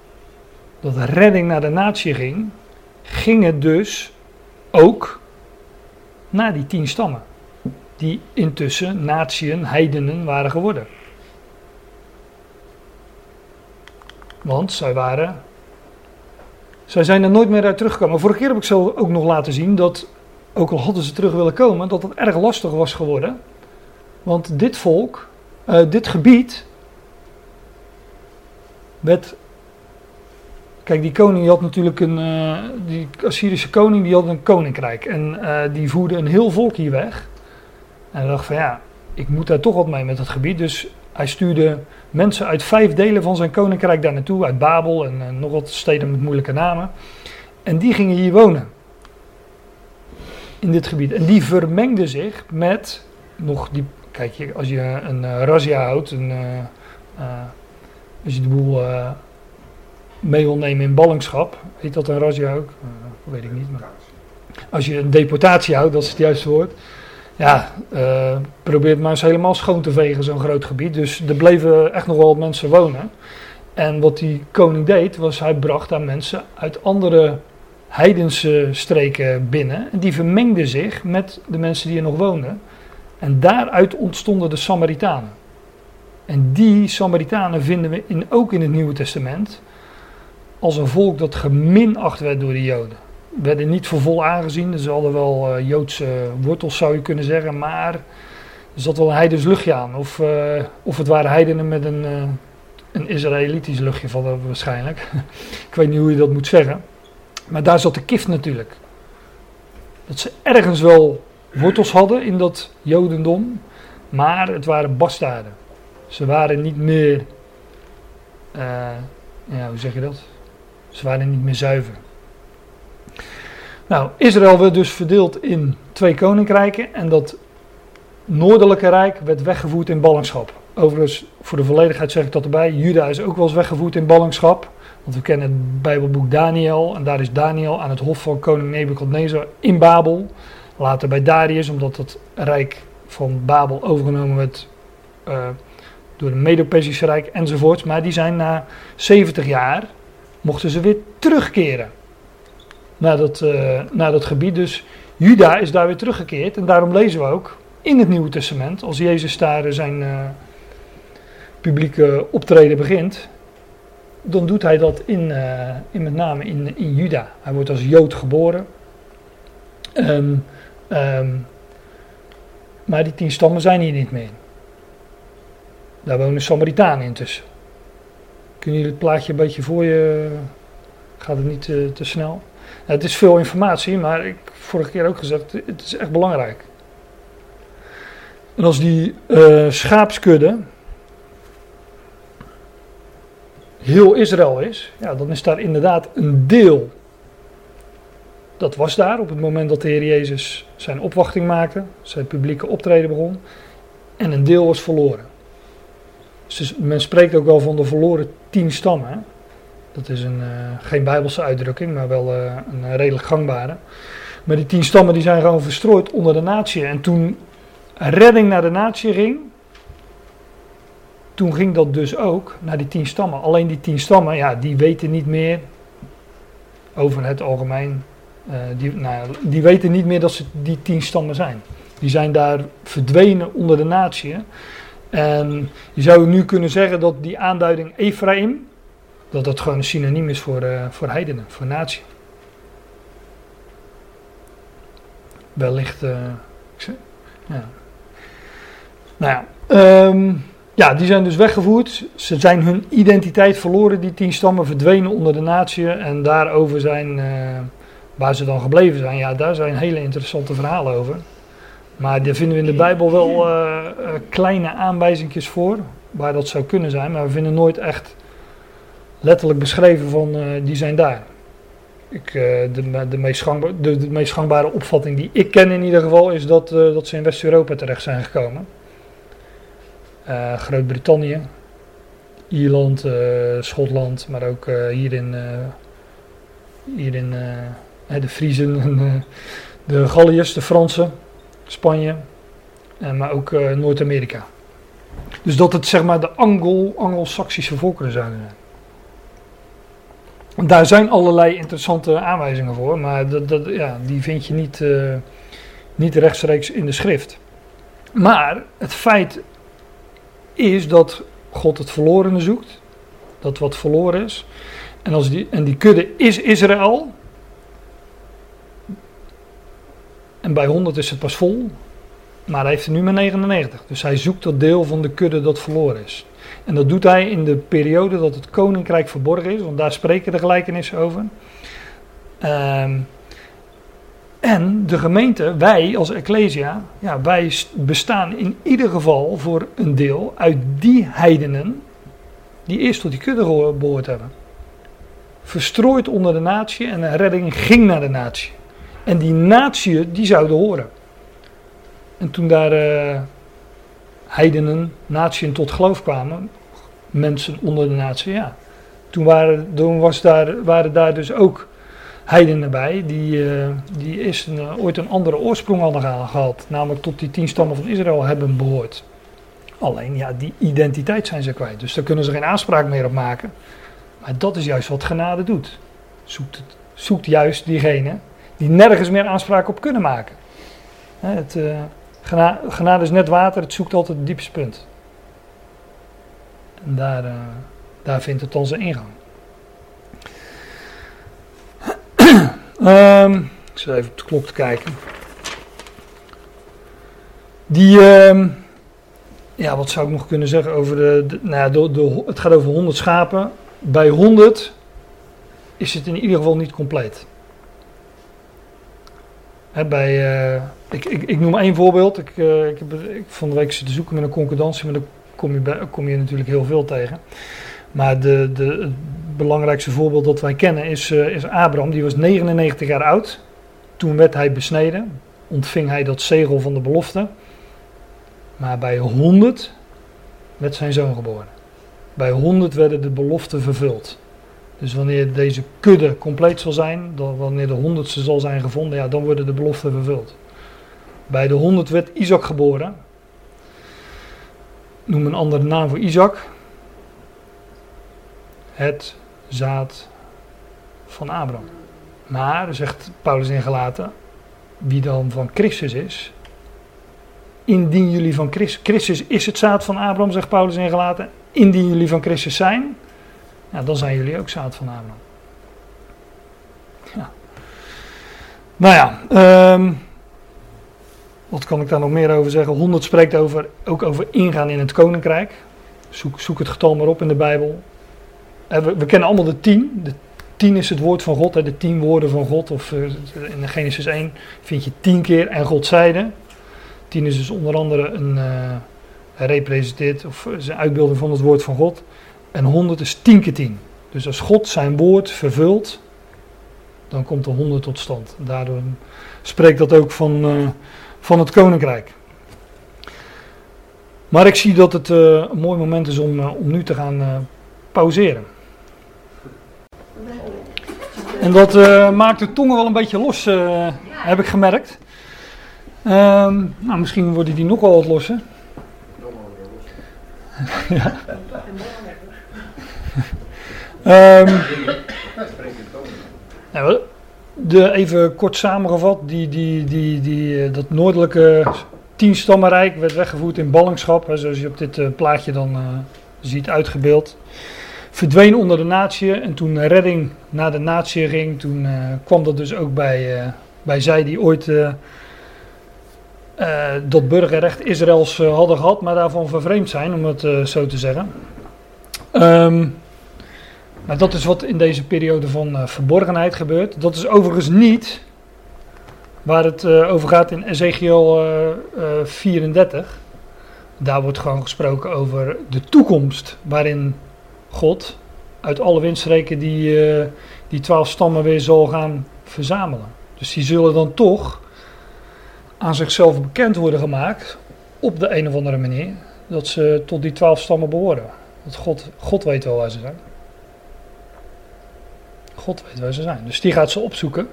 dat redding naar de natie ging, ging het dus ook naar die tien stammen, die intussen natieën, heidenen waren geworden. Want zij waren. Zij zijn er nooit meer uit teruggekomen. Vorige keer heb ik zo ook nog laten zien dat, ook al hadden ze terug willen komen, dat het erg lastig was geworden. Want dit volk, uh, dit gebied, werd. Kijk, die koning die had natuurlijk een. Uh, die Assyrische koning die had een koninkrijk. En uh, die voerde een heel volk hier weg. En hij dacht van ja, ik moet daar toch wat mee met het gebied. Dus hij stuurde mensen uit vijf delen van zijn koninkrijk daar naartoe, uit Babel en, en nog wat steden met moeilijke namen. En die gingen hier wonen. In dit gebied. En die vermengden zich met nog die. Kijk, als je een uh, razzia houdt, een, uh, uh, als je de boel mee wil nemen in ballingschap, heet dat een razzia ook? weet ik niet. Maar als je een deportatie houdt, dat is het juiste woord ja, uh, probeert maar eens helemaal schoon te vegen, zo'n groot gebied. Dus er bleven echt nog wel mensen wonen. En wat die koning deed, was hij bracht daar mensen uit andere heidense streken binnen. En die vermengden zich met de mensen die er nog woonden. En daaruit ontstonden de Samaritanen. En die Samaritanen vinden we in, ook in het Nieuwe Testament als een volk dat geminacht werd door de Joden werden niet voor vol aangezien. Ze hadden wel uh, Joodse wortels, zou je kunnen zeggen, maar er zat wel een heidens luchtje aan. Of, uh, of het waren heidenen met een, uh, een Israëlitisch luchtje van waarschijnlijk. Ik weet niet hoe je dat moet zeggen. Maar daar zat de kift natuurlijk. Dat ze ergens wel wortels hadden in dat Jodendom, maar het waren bastaarden. Ze waren niet meer, ja, hoe zeg je dat? Ze waren niet meer zuiver. Nou, Israël werd dus verdeeld in twee koninkrijken en dat noordelijke rijk werd weggevoerd in ballingschap. Overigens, voor de volledigheid zeg ik dat erbij, Juda is ook wel eens weggevoerd in ballingschap. Want we kennen het Bijbelboek Daniel en daar is Daniel aan het hof van koning Nebukadnezar in Babel. Later bij Darius, omdat het rijk van Babel overgenomen werd uh, door het Medo-Persische Rijk enzovoorts. Maar die zijn na 70 jaar, mochten ze weer terugkeren naar dat, uh, naar dat gebied. Dus Juda is daar weer teruggekeerd. En daarom lezen we ook in het Nieuwe Testament, als Jezus daar zijn uh, publieke optreden begint, dan doet hij dat in, in met name in, in Juda. Hij wordt als Jood geboren. Um, um, maar die tien stammen zijn hier niet meer. Daar wonen Samaritanen intussen. Kun je het plaatje een beetje voor je? Gaat het niet te snel? Het is veel informatie, maar ik vorige keer ook gezegd, het is echt belangrijk. En als die uh, schaapskudde heel Israël is, ja, dan is daar inderdaad een deel. Dat was daar op het moment dat de Heer Jezus zijn opwachting maakte, zijn publieke optreden begon. En een deel was verloren. Dus men spreekt ook wel van de verloren tien stammen. Dat is een, uh, geen bijbelse uitdrukking, maar wel uh, een redelijk gangbare. Maar die tien stammen die zijn gewoon verstrooid onder de natie. En toen redding naar de natie ging, toen ging dat dus ook naar die tien stammen. Alleen die tien stammen, ja, die weten niet meer over het algemeen. Die, nou, die weten niet meer dat ze die tien stammen zijn. Die zijn daar verdwenen onder de natie. En je zou nu kunnen zeggen dat die aanduiding Ephraim, dat dat gewoon een synoniem is voor, uh, voor heidenen, voor natie. Wellicht, uh, ja. Nou ja, um, ja, die zijn dus weggevoerd. Ze zijn hun identiteit verloren, die tien stammen verdwenen onder de natie. En daarover zijn, uh, waar ze dan gebleven zijn, ja, daar zijn hele interessante verhalen over. Maar daar vinden we in de Bijbel wel kleine aanwijzingjes voor, waar dat zou kunnen zijn. Maar we vinden nooit echt letterlijk beschreven van, die zijn daar. Ik, de, de, meest gangbare, de, meest gangbare opvatting die ik ken in ieder geval is dat, dat ze in West-Europa terecht zijn gekomen. Groot-Brittannië, Ierland, Schotland, maar ook hier in, hier in de Friezen en de Galliërs, de Fransen, Spanje, maar ook Noord-Amerika. Dus dat het zeg maar de Anglo, Anglo-Saxische volkeren zouden zijn. Daar zijn allerlei interessante aanwijzingen voor, maar dat, dat, ja, die vind je niet, uh, niet rechtstreeks in de schrift. Maar het feit is dat God het verlorene zoekt, dat wat verloren is. En, als die, en die kudde is Israël. En bij 100 is het pas vol. Maar hij heeft er nu maar 99. Dus hij zoekt dat deel van de kudde dat verloren is. En dat doet hij in de periode dat het koninkrijk verborgen is, want daar spreken de gelijkenissen over. Ehm, en de gemeente, wij als Ecclesia, ja, wij bestaan in ieder geval voor een deel uit die heidenen die eerst tot die kudde behoord hebben. Verstrooid onder de natie en de redding ging naar de natie. En die natie, die zouden horen. En toen daar uh, heidenen, natieën tot geloof kwamen, mensen onder de natie, ja. Toen, waren, toen was daar, waren daar dus ook heidenen bij die, uh, die eerst een, uh, ooit een andere oorsprong hadden gehad. Namelijk tot die tien stammen van Israël hebben behoord. Alleen ja, die identiteit zijn ze kwijt. Dus daar kunnen ze geen aanspraak meer op maken. Maar dat is juist wat genade doet. Zoekt, het, zoekt juist diegene die nergens meer aanspraak op kunnen maken. Het, uh, genade is net water, het zoekt altijd het diepste punt. En daar, uh, daar vindt het onze ingang. um, ik zal even op de klok te kijken. Die, uh, ja, wat zou ik nog kunnen zeggen over de, nou ja, de, het gaat over 100 schapen. Bij 100 is het in ieder geval niet compleet. Bij, uh, ik, ik, ik, noem één voorbeeld. Ik, uh, ik heb ik van de week zitten zoeken met een concordantie, maar daar kom je, bij, kom je natuurlijk heel veel tegen. Maar de, de, het belangrijkste voorbeeld dat wij kennen is, uh, is Abraham. Die was 99 jaar oud. Toen werd hij besneden. Ontving hij dat zegel van de belofte. Maar bij 100 werd zijn zoon geboren. Bij 100 werden de beloften vervuld. Dus wanneer deze kudde compleet zal zijn, wanneer de honderdste zal zijn gevonden, ja, dan worden de beloften vervuld. Bij de honderd werd Isaac geboren. Noem een andere naam voor Isaac. Het zaad van Abraham. Maar, zegt Paulus in Galaten, wie dan van Christus is, indien jullie van Christus, Christus is het zaad van Abraham, zegt Paulus in Galaten, indien jullie van Christus zijn, ja, dan zijn jullie ook zaad van Abraham. Ja. Nou ja, um, wat kan ik daar nog meer over zeggen? 100 spreekt over, ook over ingaan in het koninkrijk. Zoek, zoek het getal maar op in de Bijbel. Eh, we, kennen allemaal de 10. De 10 is het woord van God, de 10 woorden van God. Of uh, in Genesis 1 vind je 10 keer en God zeide. 10 is dus onder andere een uh, representeert of is een uitbeelding van het woord van God. En 100 is 10 keer 10. Dus als God zijn woord vervult, dan komt de 100 tot stand. Daardoor spreekt dat ook van, van het koninkrijk. Maar ik zie dat het uh, een mooi moment is om, uh, om nu te gaan pauzeren. En dat maakt de tongen wel een beetje los, heb ik gemerkt. Um, nou, misschien worden die nog wel wat losser. ja. Um, nou, even kort samengevat, die, die, die, die, dat noordelijke tienstammenrijk werd weggevoerd in ballingschap, zoals je op dit uh, plaatje dan uh, ziet uitgebeeld. Verdween onder de natie en toen redding naar de natie ging, toen kwam dat dus ook bij, bij zij die ooit dat burgerrecht Israëls hadden gehad, maar daarvan vervreemd zijn, om het zo te zeggen. Um, maar dat is wat in deze periode van uh, verborgenheid gebeurt. Dat is overigens niet waar het uh, over gaat in Ezekiel uh, 34. Daar wordt gewoon gesproken over de toekomst waarin God uit alle windstreken die, die twaalf stammen weer zal gaan verzamelen. Dus die zullen dan toch aan zichzelf bekend worden gemaakt op de een of andere manier dat ze tot die twaalf stammen behoren. Want God, God weet wel waar ze zijn. God weet waar ze zijn. Dus die gaat ze opzoeken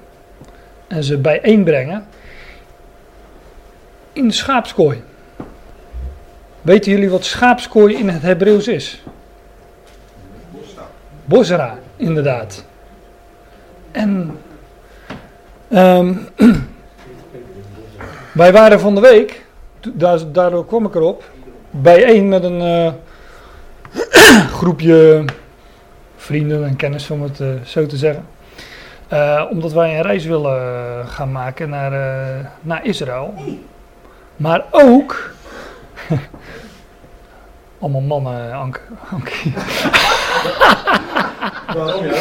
en ze bijeenbrengen in de schaapskooi. Weten jullie wat schaapskooi in het Hebreeuws is? Bosra, inderdaad. En um, wij waren van de week, daardoor kwam ik erop, bijeen met een uh, groepje vrienden en kennis, om het uh, zo te zeggen. Uh, omdat wij een reis willen gaan maken naar, naar Israël. Maar ook. Allemaal mannen, Anke. Anke. Waarom ja?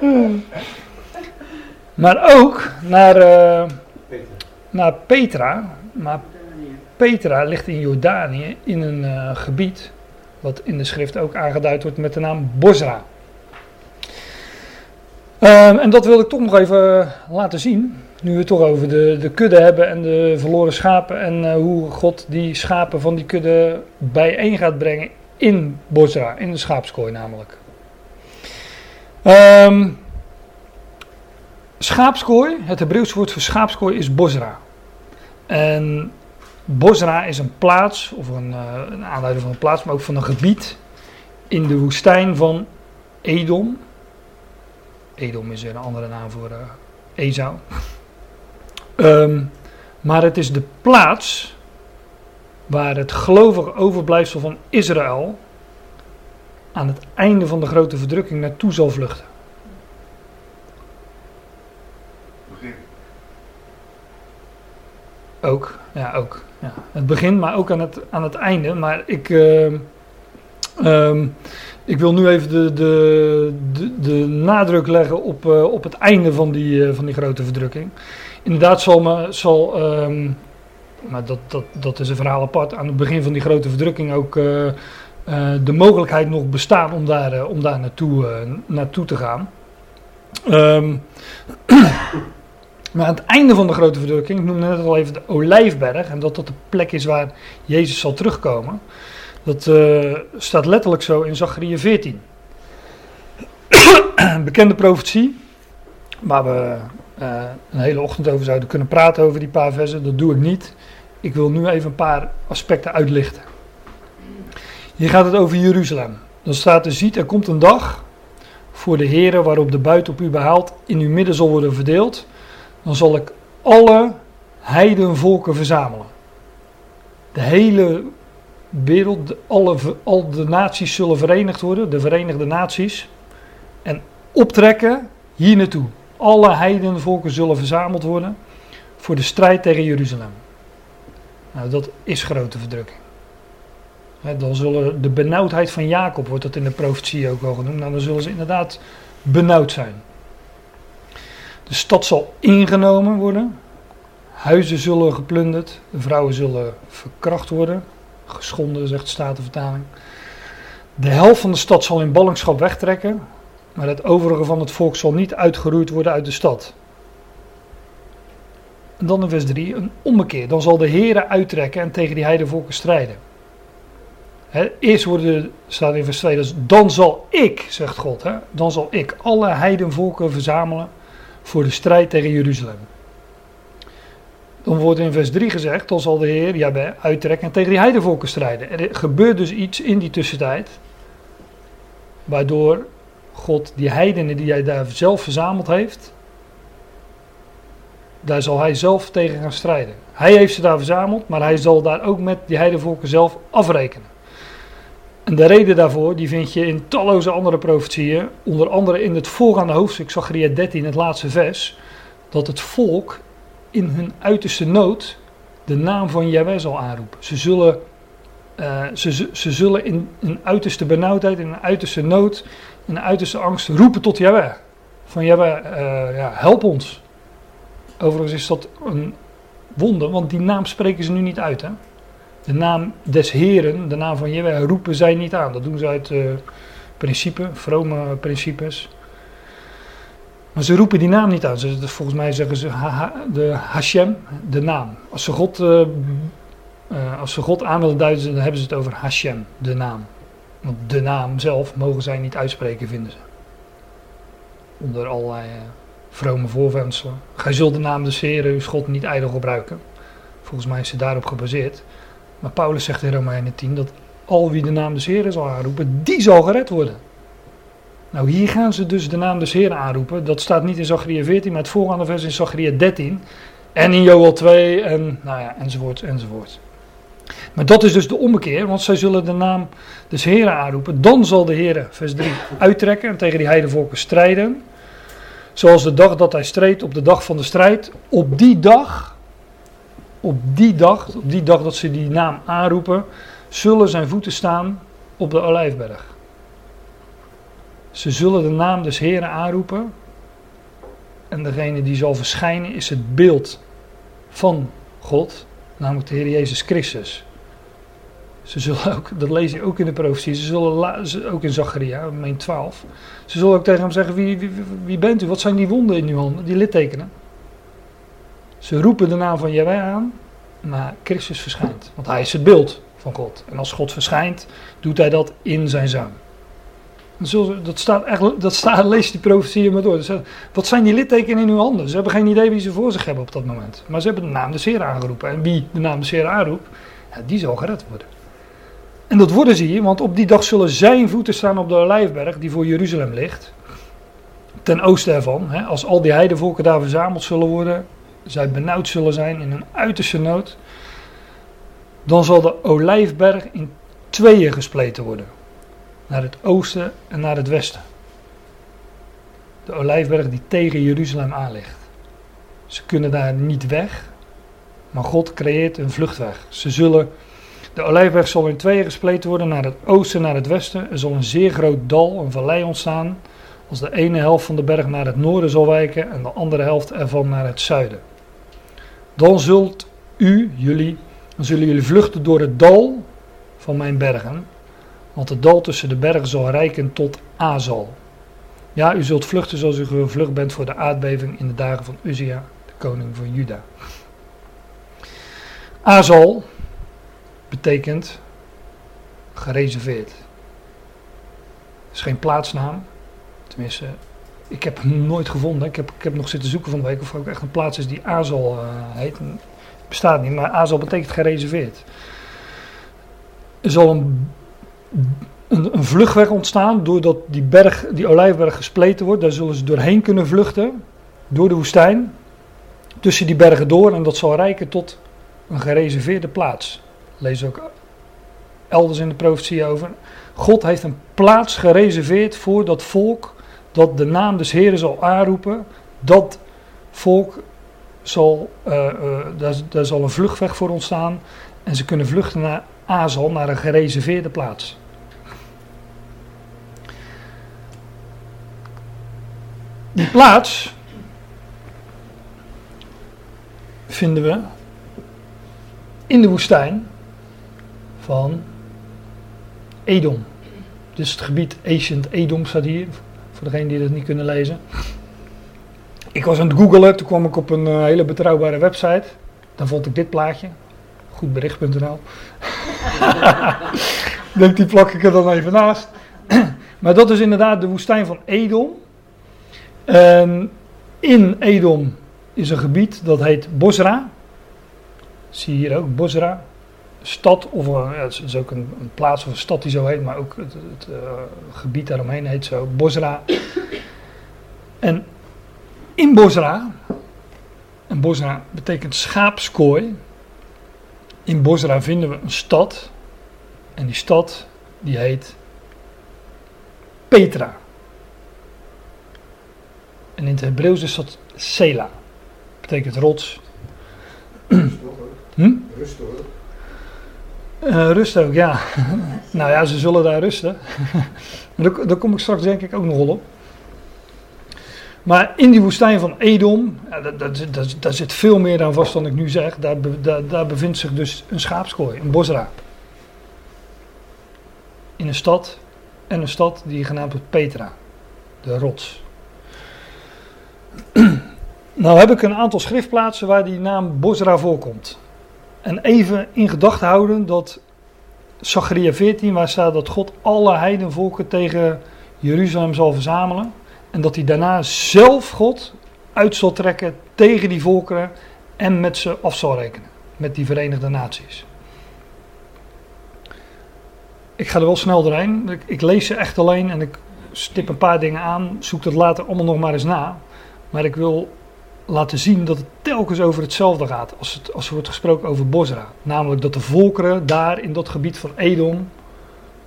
maar ook naar, uh, naar Petra. Maar Petra ligt in Jordanië in een uh, gebied wat in de schrift ook aangeduid wordt met de naam Bosra. Um, en dat wil ik toch nog even laten zien. Nu we het toch over de, de kudde hebben en de verloren schapen. En uh, hoe God die schapen van die kudde bijeen gaat brengen in Bosra, in de schaapskooi namelijk. Um, schaapskooi, het Hebreeuwse woord voor schaapskooi is Bosra. En Bosra is een plaats, of een, uh, een aanduiding van een plaats, maar ook van een gebied in de woestijn van Edom. Edom is een andere naam voor uh, Esau. Um, maar het is de plaats waar het gelovige overblijfsel van Israël aan het einde van de grote verdrukking naartoe zal vluchten. Ook, ja, ook. Ja. Het begin, maar ook aan het, aan het einde. Maar ik, uh, um, ik wil nu even de, de, de, nadruk leggen op, uh, op het einde van die, uh, van die grote verdrukking. Inderdaad zal, me, zal um, maar dat, dat, dat is een verhaal apart, aan het begin van die grote verdrukking ook uh, de mogelijkheid nog bestaan om daar, om daar naartoe, naartoe te gaan. Um, maar aan het einde van de grote verdrukking, ik noemde net al even de Olijfberg, en dat dat de plek is waar Jezus zal terugkomen. Dat uh, staat letterlijk zo in Zachariah 14. een bekende profetie, waar we uh, een hele ochtend over zouden kunnen praten over die paar versen. Dat doe ik niet. Ik wil nu even een paar aspecten uitlichten. Hier gaat het over Jeruzalem. Dan staat er, ziet er komt een dag voor de Here waarop de buit op u behaald in uw midden zal worden verdeeld. Dan zal ik alle heidenvolken verzamelen. De hele wereld, alle, al de naties zullen verenigd worden, de Verenigde Naties. En optrekken hier naartoe. Alle heidenvolken zullen verzameld worden voor de strijd tegen Jeruzalem. Nou, dat is grote verdrukking. dan zullen de benauwdheid van Jacob, wordt dat in de profetie ook wel genoemd, nou, dan zullen ze inderdaad benauwd zijn. De stad zal ingenomen worden, huizen zullen geplunderd, de vrouwen zullen verkracht worden, geschonden, zegt de Statenvertaling. De helft van de stad zal in ballingschap wegtrekken, maar het overige van het volk zal niet uitgeroeid worden uit de stad. En dan in vers 3, een ommekeer. Dan zal de Heere uittrekken en tegen die heidevolken strijden. Eerst worden, staat in vers 2, dus dan zal ik, zegt God, dan zal ik alle heidenvolken verzamelen voor de strijd tegen Jeruzalem. Dan wordt in vers 3 gezegd, dan zal de Heer Jabé uittrekken en tegen die heidenvolken strijden. Er gebeurt dus iets in die tussentijd, waardoor God die heidenen die hij daar zelf verzameld heeft, daar zal hij zelf tegen gaan strijden. Hij heeft ze daar verzameld, maar hij zal daar ook met die heidenvolken zelf afrekenen. En de reden daarvoor, die vind je in talloze andere profetieën, onder andere in het voorgaande hoofdstuk, Zachariah 13, het laatste vers, dat het volk in hun uiterste nood de naam van Yahweh zal aanroepen. Ze zullen, uh, ze, ze zullen in een uiterste benauwdheid, in een uiterste nood, in een uiterste angst roepen tot Yahweh. Van Yahweh, uh, ja, help ons. Overigens is dat een wonder, want die naam spreken ze nu niet uit. Hè? De naam des Heren, de naam van Jehovah, roepen zij niet aan. Dat doen ze uit uh, principe, vrome principes. Maar ze roepen die naam niet aan. Ze, volgens mij zeggen ze de Hashem, de naam. Als ze God, uh, als ze God aan willen duiden, dan hebben ze het over Hashem, de naam. Want de naam zelf mogen zij niet uitspreken, vinden ze. Onder allerlei vrome voorwenselen. Gij zult de naam des Heren, uw God, niet ijdel gebruiken. Volgens mij is ze daarop gebaseerd. Maar Paulus zegt in Romeinen 10 dat al wie de naam des Heren zal aanroepen, die zal gered worden. Nou, hier gaan ze dus de naam des Heren aanroepen. Dat staat niet in Zachariah 14, maar het voorgaande vers in Zachariah 13. En in Joel 2 en nou ja, enzovoort, enzovoort. Maar dat is dus de ommekeer, want zij zullen de naam des Heren aanroepen. Dan zal de Heer, vers 3, uittrekken en tegen die heidevolken strijden. Zoals de dag dat hij streed op de dag van de strijd. Op die dag, op die dag, op die dag dat ze die naam aanroepen, zullen zijn voeten staan op de olijfberg. Ze zullen de naam des Heren aanroepen. En degene die zal verschijnen is het beeld van God, namelijk de Heer Jezus Christus. Ze zullen ook, dat lees je ook in de profetie, ze zullen ook in Zacharia, meen 12. Ze zullen ook tegen hem zeggen, wie, wie, wie, bent u? Wat zijn die wonden in uw handen, die littekenen? Ze roepen de naam van Jaweh aan, maar Christus verschijnt. Want hij is het beeld van God. En als God verschijnt, doet hij dat in zijn zoon. Dat staat eigenlijk, dat staat, lees die profetieën maar door. Wat zijn die littekenen in uw handen? Ze hebben geen idee wie ze voor zich hebben op dat moment. Maar ze hebben de naam des Heer aangeroepen. En wie de naam des Heer aanroept, ja, die zal gered worden. En dat worden ze hier, want op die dag zullen zijn voeten staan op de Olijfberg, die voor Jeruzalem ligt. Ten oosten ervan, hè, als al die heidevolken daar verzameld zullen worden, zij benauwd zullen zijn in een uiterste nood, dan zal de Olijfberg in tweeën gespleten worden naar het oosten en naar het westen. De olijfberg die tegen Jeruzalem aan ligt. Ze kunnen daar niet weg, maar God creëert een vluchtweg. Ze zullen, de olijfberg zal in tweeën gespleten worden naar het oosten en naar het westen. Er zal een zeer groot dal, een vallei ontstaan, als de ene helft van de berg naar het noorden zal wijken en de andere helft ervan naar het zuiden. Dan zult u, jullie, zullen jullie vluchten door het dal van mijn bergen want het dal tussen de bergen zal rijken tot Azal. Ja, u zult vluchten zoals u gevlucht bent voor de aardbeving in de dagen van Uzia, de koning van Juda. Azal betekent gereserveerd. Het is geen plaatsnaam. Tenminste, ik heb hem nooit gevonden. Ik heb, ik heb nog zitten zoeken van de week of er ook echt een plaats is die Azal uh, heet. Het bestaat niet, maar Azal betekent gereserveerd. Er zal een een, een vluchtweg ontstaan doordat die, berg, die olijfberg gespleten wordt. Daar zullen ze doorheen kunnen vluchten, door de woestijn, tussen die bergen door. En dat zal rijken tot een gereserveerde plaats. Lees ook elders in de profetie over. God heeft een plaats gereserveerd voor dat volk dat de naam des Heren zal aanroepen. Dat volk zal, uh, uh, daar, daar zal een vluchtweg voor ontstaan. En ze kunnen vluchten naar Azal, naar een gereserveerde plaats. Die plaats vinden we in de woestijn van Edom. Dus het gebied Ancient Edom staat hier, voor degenen die dat niet kunnen lezen. Ik was aan het googelen, toen kwam ik op een eh, hele betrouwbare website. Dan vond ik dit plaatje, goedbericht.nl. Denk die plak ik er dan even naast. maar dat is inderdaad de woestijn van Edom. En in Edom is een gebied dat heet Bosra. Zie je hier ook, Bosra. Stad, of ja, het is ook een, een, plaats of een stad die zo heet, maar ook het, het uh, gebied daaromheen heet zo, Bosra. En in Bosra, en Bosra betekent schaapskooi. In Bosra vinden we een stad. En die stad die heet Petra. En in het Hebreeuws is dat Sela. Betekent rots. hm? Rust hoor. Uh, rust ook, ja. nou ja, ze zullen daar rusten. daar, daar kom ik straks denk ik ook nog op. Maar in die woestijn van Edom, daar, zit veel meer aan vast dan ik nu zeg. Daar, daar, bevindt zich dus een schaapskooi, een bosraap. In een stad, en een stad die genaamd wordt Petra, de rots. nou heb ik een aantal schriftplaatsen waar die naam Bosra voorkomt. En even in gedachten houden dat Zacharia 14, waar staat dat God alle heidenvolken tegen Jeruzalem zal verzamelen. En dat hij daarna zelf God uit zal trekken tegen die volkeren en met ze af zal rekenen. Met die Verenigde Naties. Ik ga er wel snel doorheen. Ik, ik lees ze echt alleen en ik stip een paar dingen aan. Zoek dat later allemaal nog maar eens na. Maar ik wil laten zien dat het telkens over hetzelfde gaat als, het, als er wordt gesproken over Bosra. Namelijk dat de volkeren daar in dat gebied van Edom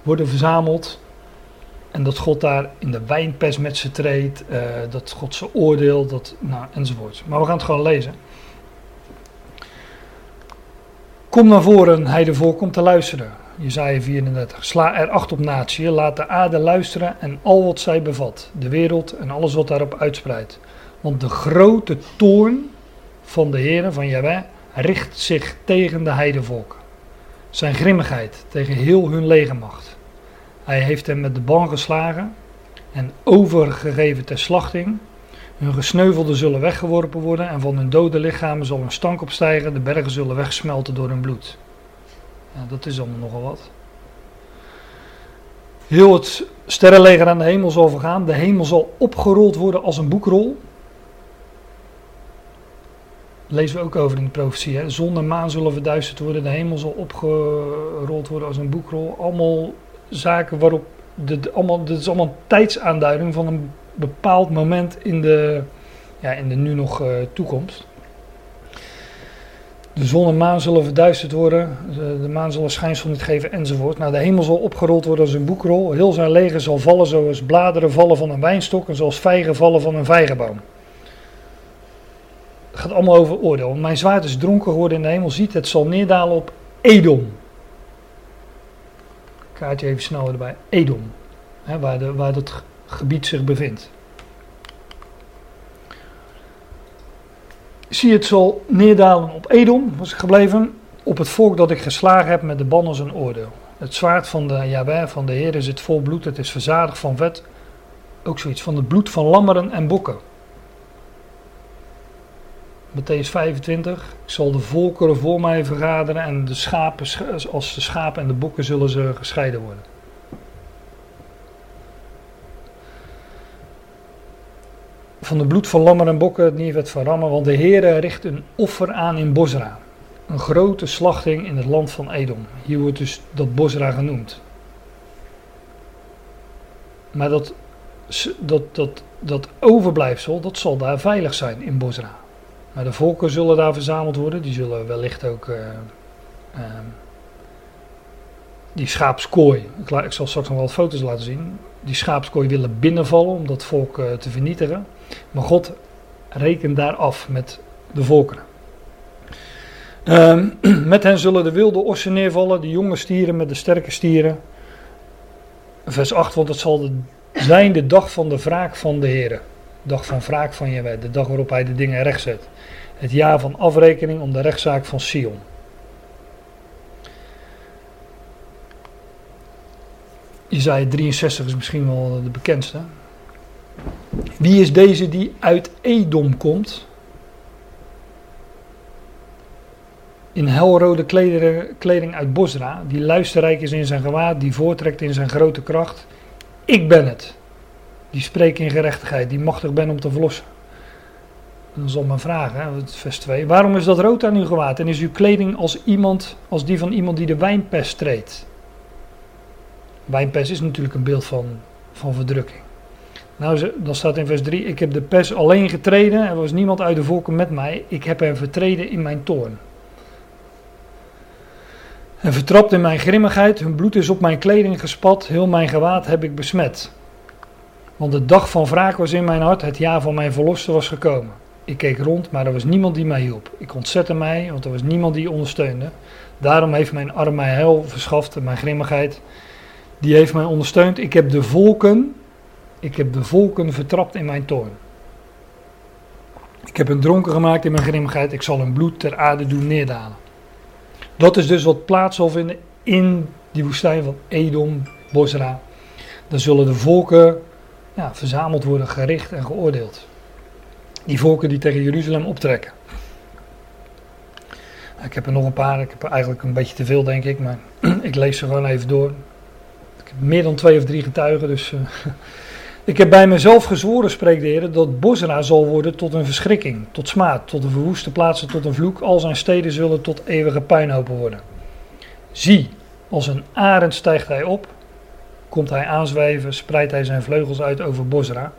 worden verzameld. En dat God daar in de wijnpers met ze treedt. Uh, dat God ze oordeelt, dat, nou, enzovoort. Maar we gaan het gewoon lezen. Kom naar voren, hij de om te luisteren. Jezaja 34. Sla er acht op natie, laat de aarde luisteren en al wat zij bevat. De wereld en alles wat daarop uitspreidt. Want de grote toorn van de Heer, van Jahweh, richt zich tegen de heidevolken. Zijn grimmigheid tegen heel hun legermacht. Hij heeft hen met de ban geslagen en overgegeven ter slachting. Hun gesneuvelden zullen weggeworpen worden en van hun dode lichamen zal een stank opstijgen. De bergen zullen wegsmelten door hun bloed. Dat is allemaal nogal wat. Heel het sterrenleger aan de hemel zal vergaan. De hemel zal opgerold worden als een boekrol lezen we ook over in de profetie. Hè? Zon en maan zullen verduisterd worden, de hemel zal opgerold worden als een boekrol. Allemaal zaken waarop, de, allemaal, dit is allemaal een tijdsaanduiding van een bepaald moment in de, ja, in de nu nog uh, toekomst. De zon en maan zullen verduisterd worden, de, de, maan zal een schijnsel niet geven enzovoort. Nou, de hemel zal opgerold worden als een boekrol. Heel zijn leger zal vallen zoals bladeren vallen van een wijnstok en zoals vijgen vallen van een vijgenboom. Het gaat allemaal over oordeel. Mijn zwaard is dronken geworden in de hemel. Ziet, het zal neerdalen op Edom. Kaartje even snel erbij. Edom. Hè, waar, de, waar dat gebied zich bevindt. Zie, het zal neerdalen op Edom, was ik gebleven. Op het volk dat ik geslagen heb met de ban als een oordeel. Het zwaard van de van de Heer, is het vol bloed. Het is verzadigd van vet. Ook zoiets van het bloed van lammeren en bokken. Matthäus 25. Ik zal de volkeren voor mij vergaderen en de schapen, als de schapen en de bokken zullen ze gescheiden worden. Van de bloed van lammer en bokken het niet van rammen, want de Heere richt een offer aan in Bosra. Een grote slachting in het land van Edom. Hier wordt dus dat Bosra genoemd. Maar dat, dat, dat, dat overblijfsel, dat zal daar veilig zijn in Bosra. Maar de volken zullen daar verzameld worden. Die zullen wellicht ook uh, uh, die schaapskooi. Ik, ik, zal straks nog wel foto's laten zien. Die schaapskooi willen binnenvallen om dat volk uh, te vernietigen. Maar God rekent daar af met de volkeren. Ehm, met hen zullen de wilde ossen neervallen, de jonge stieren met de sterke stieren. Vers 8, want het zal zijn de dag van de wraak van de Heer. Dag van wraak van Jehovah, de dag waarop hij de dingen recht zet het jaar van afrekening om de rechtszaak van Sion. Isaiah 63 is misschien wel de bekendste. Wie is deze die uit Edom komt? In helrode kleding uit Bosra, die luisterrijk is in zijn gewaad, die voortrekt in zijn grote kracht. Ik ben het, die spreekt in gerechtigheid, die machtig ben om te verlossen. Dan zal men vragen, vers 2, waarom is dat rood aan uw gewaad en is uw kleding als, iemand, als die van iemand die de wijnpers treedt? Wijnpers is natuurlijk een beeld van, van verdrukking. Nou, dan staat in vers 3, ik heb de pers alleen getreden, er was niemand uit de volken met mij, ik heb hem vertreden in mijn toorn. En vertrapt in mijn grimmigheid, hun bloed is op mijn kleding gespat, heel mijn gewaad heb ik besmet. Want de dag van wraak was in mijn hart, het jaar van mijn verlosser was gekomen. Ik keek rond, maar er was niemand die mij hielp. Ik ontzette mij, want er was niemand die ondersteunde. Daarom heeft mijn arm mij heil verschaft mijn grimmigheid. Die heeft mij ondersteund. Ik heb de volken, ik heb de volken vertrapt in mijn toorn. Ik heb een dronken gemaakt in mijn grimmigheid. Ik zal hun bloed ter aarde doen neerdalen. Dat is dus wat plaats zal vinden in die woestijn van Edom, Bosra. Dan zullen de volken ja, verzameld worden, gericht en geoordeeld. Die volken die tegen Jeruzalem optrekken. Ik heb er nog een paar, ik heb er eigenlijk een beetje te veel denk ik, maar ik lees ze gewoon even door. Ik heb meer dan twee of drie getuigen, dus... Uh, ik heb bij mezelf gezworen, spreekt de Heer, dat Bosra zal worden tot een verschrikking, tot smaad, tot een verwoeste plaatsen, tot een vloek. Al zijn steden zullen tot eeuwige puinhopen worden. Zie, als een arend stijgt hij op, komt hij aanzwijven, spreidt hij zijn vleugels uit over Bosra.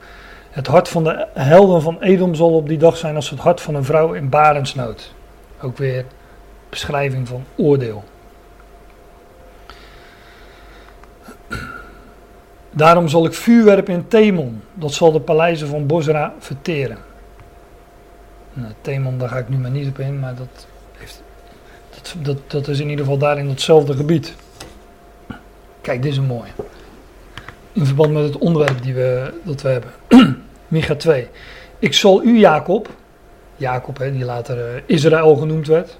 Het hart van de helden van Edom zal op die dag zijn als het hart van een vrouw in barensnood. Ook weer beschrijving van oordeel. Daarom zal ik vuur werpen in Temon. Dat zal de paleizen van Bosra verteren. Nou, Temon, daar ga ik nu maar niet op in, maar dat, heeft, dat, dat, dat is in ieder geval daar in hetzelfde gebied. Kijk, dit is een mooie. In verband met het onderwerp die we, dat we hebben. Micha 2. Ik zal u, Jacob, Jacob hè, die later uh, Israël genoemd werd.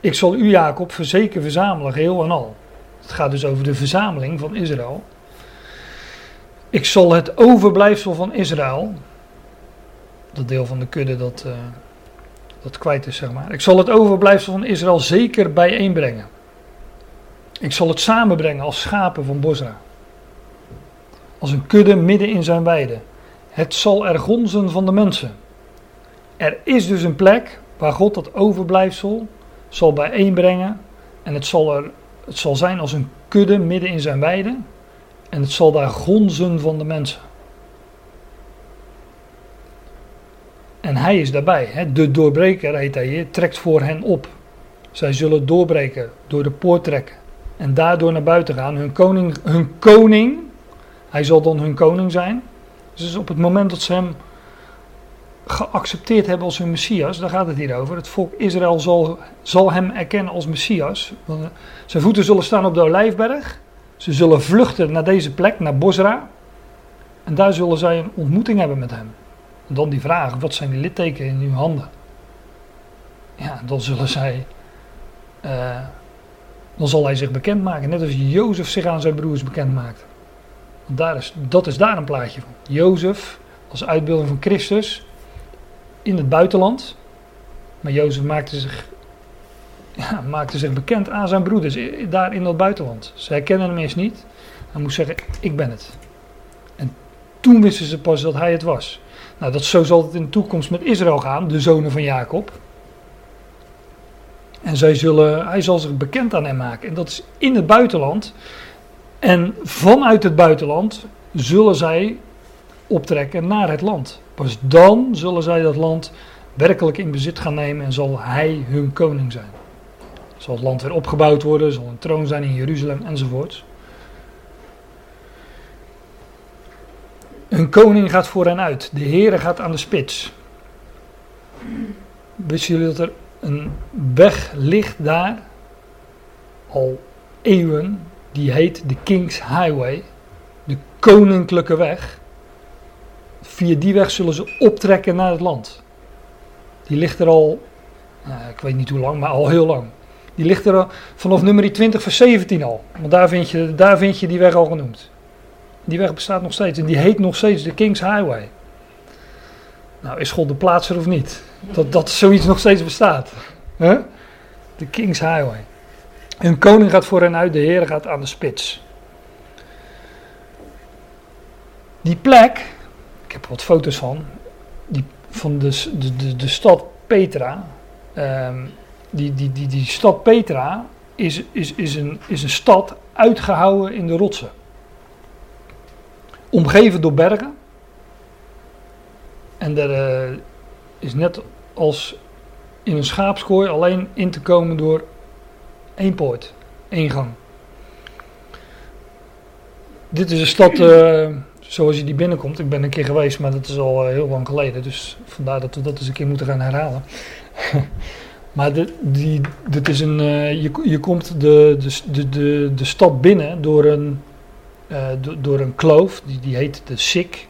Ik zal u, Jacob, verzekeren verzamelen, geheel en al. Het gaat dus over de verzameling van Israël. Ik zal het overblijfsel van Israël, dat deel van de kudde dat, uh, dat kwijt is, zeg maar. Ik zal het overblijfsel van Israël zeker bijeenbrengen. Ik zal het samenbrengen als schapen van Bosra. Als een kudde midden in zijn weide. Het zal er gonzen van de mensen. Er is dus een plek waar God dat overblijfsel zal bijeenbrengen. En het zal, er, het zal zijn als een kudde midden in zijn weide. En het zal daar gonzen van de mensen. En hij is daarbij. Hè? De doorbreker heet hij hier, trekt voor hen op. Zij zullen doorbreken, door de poort trekken. En daardoor naar buiten gaan. Hun koning, hun koning, hij zal dan hun koning zijn. Dus op het moment dat ze hem geaccepteerd hebben als hun Messias, daar gaat het hier over. Het volk Israël zal, zal hem erkennen als Messias. Zijn voeten zullen staan op de Olijfberg. Ze zullen vluchten naar deze plek, naar Bosra. En daar zullen zij een ontmoeting hebben met hem. En dan die vraag, wat zijn die littekenen in uw handen? Ja, dan zullen zij... Uh, dan zal hij zich bekendmaken. Net als Jozef zich aan zijn broers bekend maakt. Daar is, dat is daar een plaatje van. Jozef als uitbeelding van Christus in het buitenland. Maar Jozef maakte zich ja, maakte zich bekend aan zijn broeders daar in dat buitenland. Ze herkennen hem eerst niet. Hij moest zeggen, ik ben het. En toen wisten ze pas dat hij het was. Nou, dat, zo zal het in de toekomst met Israël gaan, de zonen van Jacob. En zij zullen, hij zal zich bekend aan hem maken. En dat is in het buitenland. En vanuit het buitenland zullen zij optrekken naar het land. Pas dan zullen zij dat land werkelijk in bezit gaan nemen en zal hij hun koning zijn. Zal het land weer opgebouwd worden, zal een troon zijn in Jeruzalem enzovoort. Een koning gaat voor hen uit, de Heere gaat aan de spits. Wisten jullie dat er een weg ligt daar, al eeuwen, die heet de King's Highway, de koninklijke weg. Via die weg zullen ze optrekken naar het land. Die ligt er al, nou, ik weet niet hoe lang, maar al heel lang. Die ligt er vanaf nummer 20 vers 17 al. Want daar vind, je, daar vind je die weg al genoemd. Die weg bestaat nog steeds en die heet nog steeds de King's Highway. Nou, is God de plaatser of niet? Dat, dat zoiets nog steeds bestaat. Huh? De King's Highway. Een koning gaat voor hen uit, de Heer gaat aan de spits. Die plek, ik heb er wat foto's van, die, van de, de, de, de stad Petra. Um, die, die, die, die stad Petra is, is, is, een, is een stad uitgehouwen in de rotsen. Omgeven door bergen. En er uh, is net als in een schaapskooi alleen in te komen door één poort, één gang. Dit is een stad uh, zoals je die binnenkomt. Ik ben een keer geweest, maar dat is al uh, heel lang geleden. Dus vandaar dat we dat eens een keer moeten gaan herhalen. Maar de, die, dit is een, uh, je, je komt de, de, de, de stad binnen door een, do, door een kloof, die, die heet de Sik.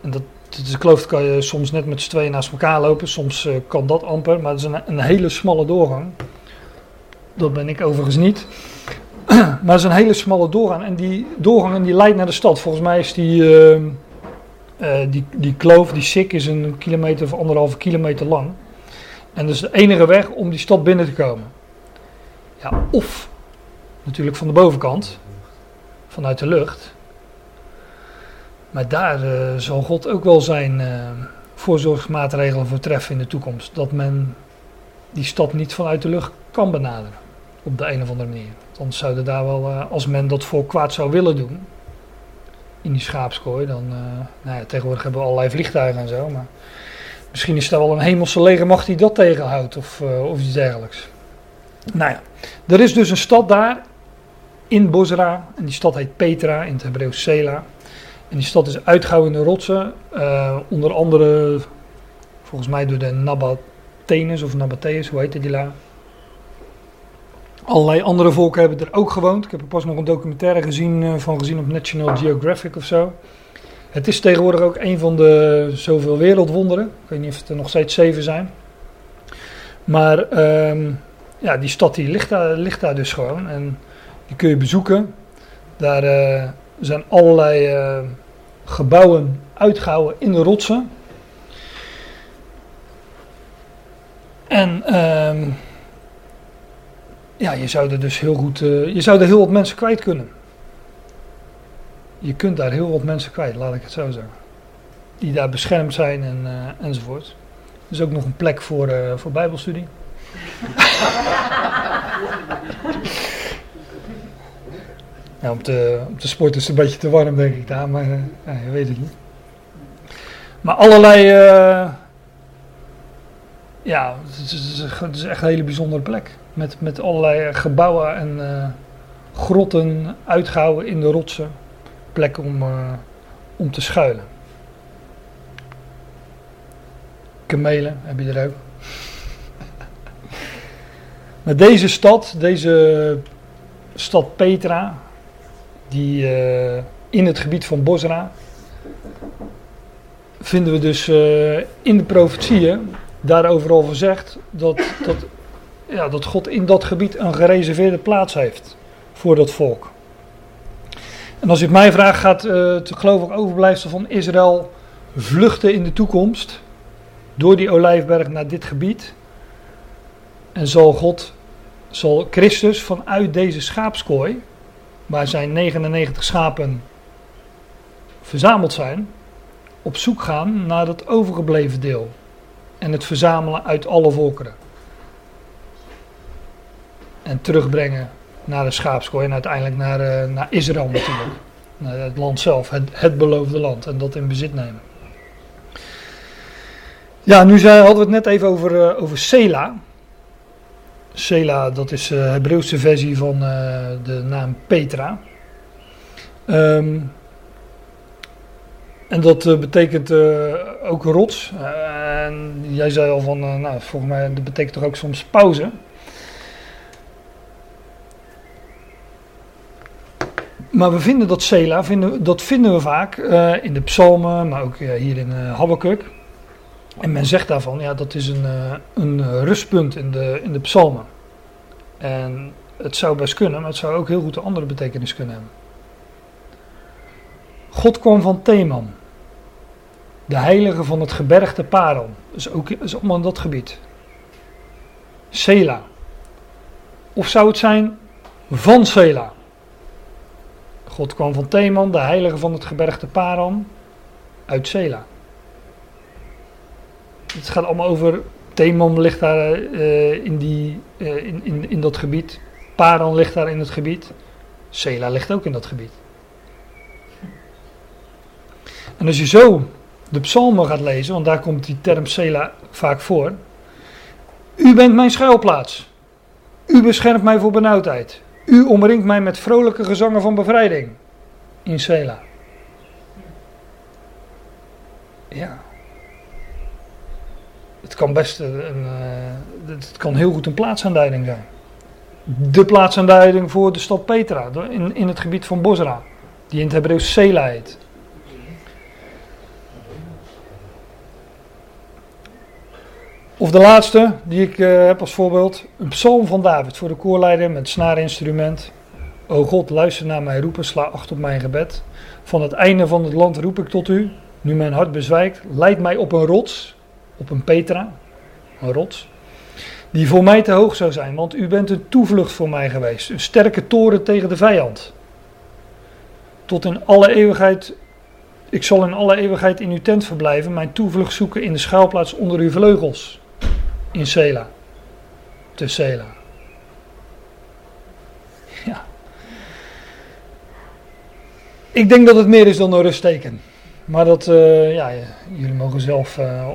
En dat, de kloof kan je soms net met z'n tweeën naast elkaar lopen. Soms kan dat amper, maar het is een, een, hele smalle doorgang. Dat ben ik overigens niet. maar het is een hele smalle doorgang. En die doorgang die leidt naar de stad. Volgens mij is die, uh, uh, die, die kloof, die sik, is een kilometer of anderhalve kilometer lang. En dat is de enige weg om die stad binnen te komen. Ja, of natuurlijk van de bovenkant, vanuit de lucht. Maar daar uh, zal God ook wel zijn uh, voorzorgsmaatregelen voor treffen in de toekomst. Dat men die stad niet vanuit de lucht kan benaderen. Op de een of andere manier. Dan zouden daar wel, uh, als men dat voor kwaad zou willen doen. In die schaapskooi. Dan, nou ja, tegenwoordig hebben we allerlei vliegtuigen en zo. Maar misschien is er wel een hemelse legermacht die dat tegenhoudt. Of, of iets dergelijks. Nou ja, er is dus een stad daar. In Bosra. En die stad heet Petra in het Hebreeuws Sela. En die stad is uitgehouwen in de rotsen. Onder andere, volgens mij door de Nabatenes of Nabateus, hoe heet die la? Allerlei andere volken hebben er ook gewoond. Ik heb er pas nog een documentaire gezien, uh, van gezien op National Geographic of zo. Het is tegenwoordig ook een van de zoveel wereldwonderen. Ik weet niet of het er nog steeds zeven zijn. Maar um, ja, die stad die ligt, daar, ligt daar dus gewoon. En die kun je bezoeken. Daar... Uh, er zijn allerlei uh, gebouwen uitgehouden in de rotsen. En um, ja, je zou er dus heel goed, uh, je zou er heel wat mensen kwijt kunnen. Je kunt daar heel wat mensen kwijt, laat ik het zo zeggen. Die daar beschermd zijn en, uh, enzovoort. Er is ook nog een plek voor, voor bijbelstudie. Ja, op, de, sport is het een beetje te warm, denk ik daar, maar ja, je weet het niet. Maar allerlei. Ja, het is, het is, echt een hele bijzondere plek. Met, met allerlei gebouwen en uh, grotten uitgehouden in de rotsen. Plek om, om te schuilen. Kamelen heb je er ook. maar deze stad, deze stad Petra, die in het gebied van Bosra vinden we dus in de profetieën daarover al gezegd dat, dat, ja, dat God in dat gebied een gereserveerde plaats heeft voor dat volk. En als u het mij vraagt, gaat uh, het geloof ik overblijfsel van Israël vluchten in de toekomst door die olijfberg naar dit gebied. En zal God, zal Christus vanuit deze schaapskooi, waar zijn 99 schapen verzameld zijn, op zoek gaan naar het overgebleven deel. En het verzamelen uit alle volkeren. En terugbrengen naar de schaapskooi en uiteindelijk naar, uh, naar Israël natuurlijk. Naar het land zelf, het, het beloofde land. En dat in bezit nemen. Ja, nu zei, hadden we het net even over, uh, over Sela. Sela, dat is de uh, Hebreeuwse versie van de naam Petra. Um, en dat betekent ook rots. En jij zei al van, nou, volgens mij, dat betekent toch ook soms pauze. Maar we vinden dat Sela, vinden, dat vinden we vaak in de psalmen, maar ook hier in Habakkuk. En men zegt daarvan, ja, dat is een, een rustpunt in de, in de psalmen. En het zou best kunnen, maar het zou ook heel goed een andere betekenis kunnen hebben. God kwam van Theman, de heilige van het gebergte Paran. Dus ook is allemaal dat gebied. Sela. Of zou het zijn van Sela? God kwam van Theman, de heilige van het gebergte Paran, uit Sela. Het gaat allemaal over. Theman ligt daar uh, in, die, uh, in, in, in dat gebied. Paran ligt daar in het gebied. Sela ligt ook in dat gebied. En als je zo de psalmen gaat lezen, want daar komt die term Sela vaak voor. U bent mijn schuilplaats. U beschermt mij voor benauwdheid. U omringt mij met vrolijke gezangen van bevrijding. In Sela. Ja. Het kan best een, eh, het kan heel goed een plaatsaanduiding zijn. De plaatsaanduiding voor de stad Petra in, in het gebied van Bosra, die in het Hebreeuws Sela heet. Of de laatste, die ik uh, heb als voorbeeld. Een psalm van David voor de koorleider met snaarinstrument. O God, luister naar mij roepen, sla acht op mijn gebed. Van het einde van het land roep ik tot u. Nu mijn hart bezwijkt, leid mij op een rots, op een Petra, een rots, die voor mij te hoog zou zijn, want u bent een toevlucht voor mij geweest, een sterke toren tegen de vijand. Tot in alle eeuwigheid, ik zal in alle eeuwigheid in uw tent verblijven, mijn toevlucht zoeken in de schuilplaats onder uw vleugels, in Sela, te Sela. Ja. Ik denk dat het meer is dan een rustteken. Maar dat, uh, ja, jullie mogen zelf uh,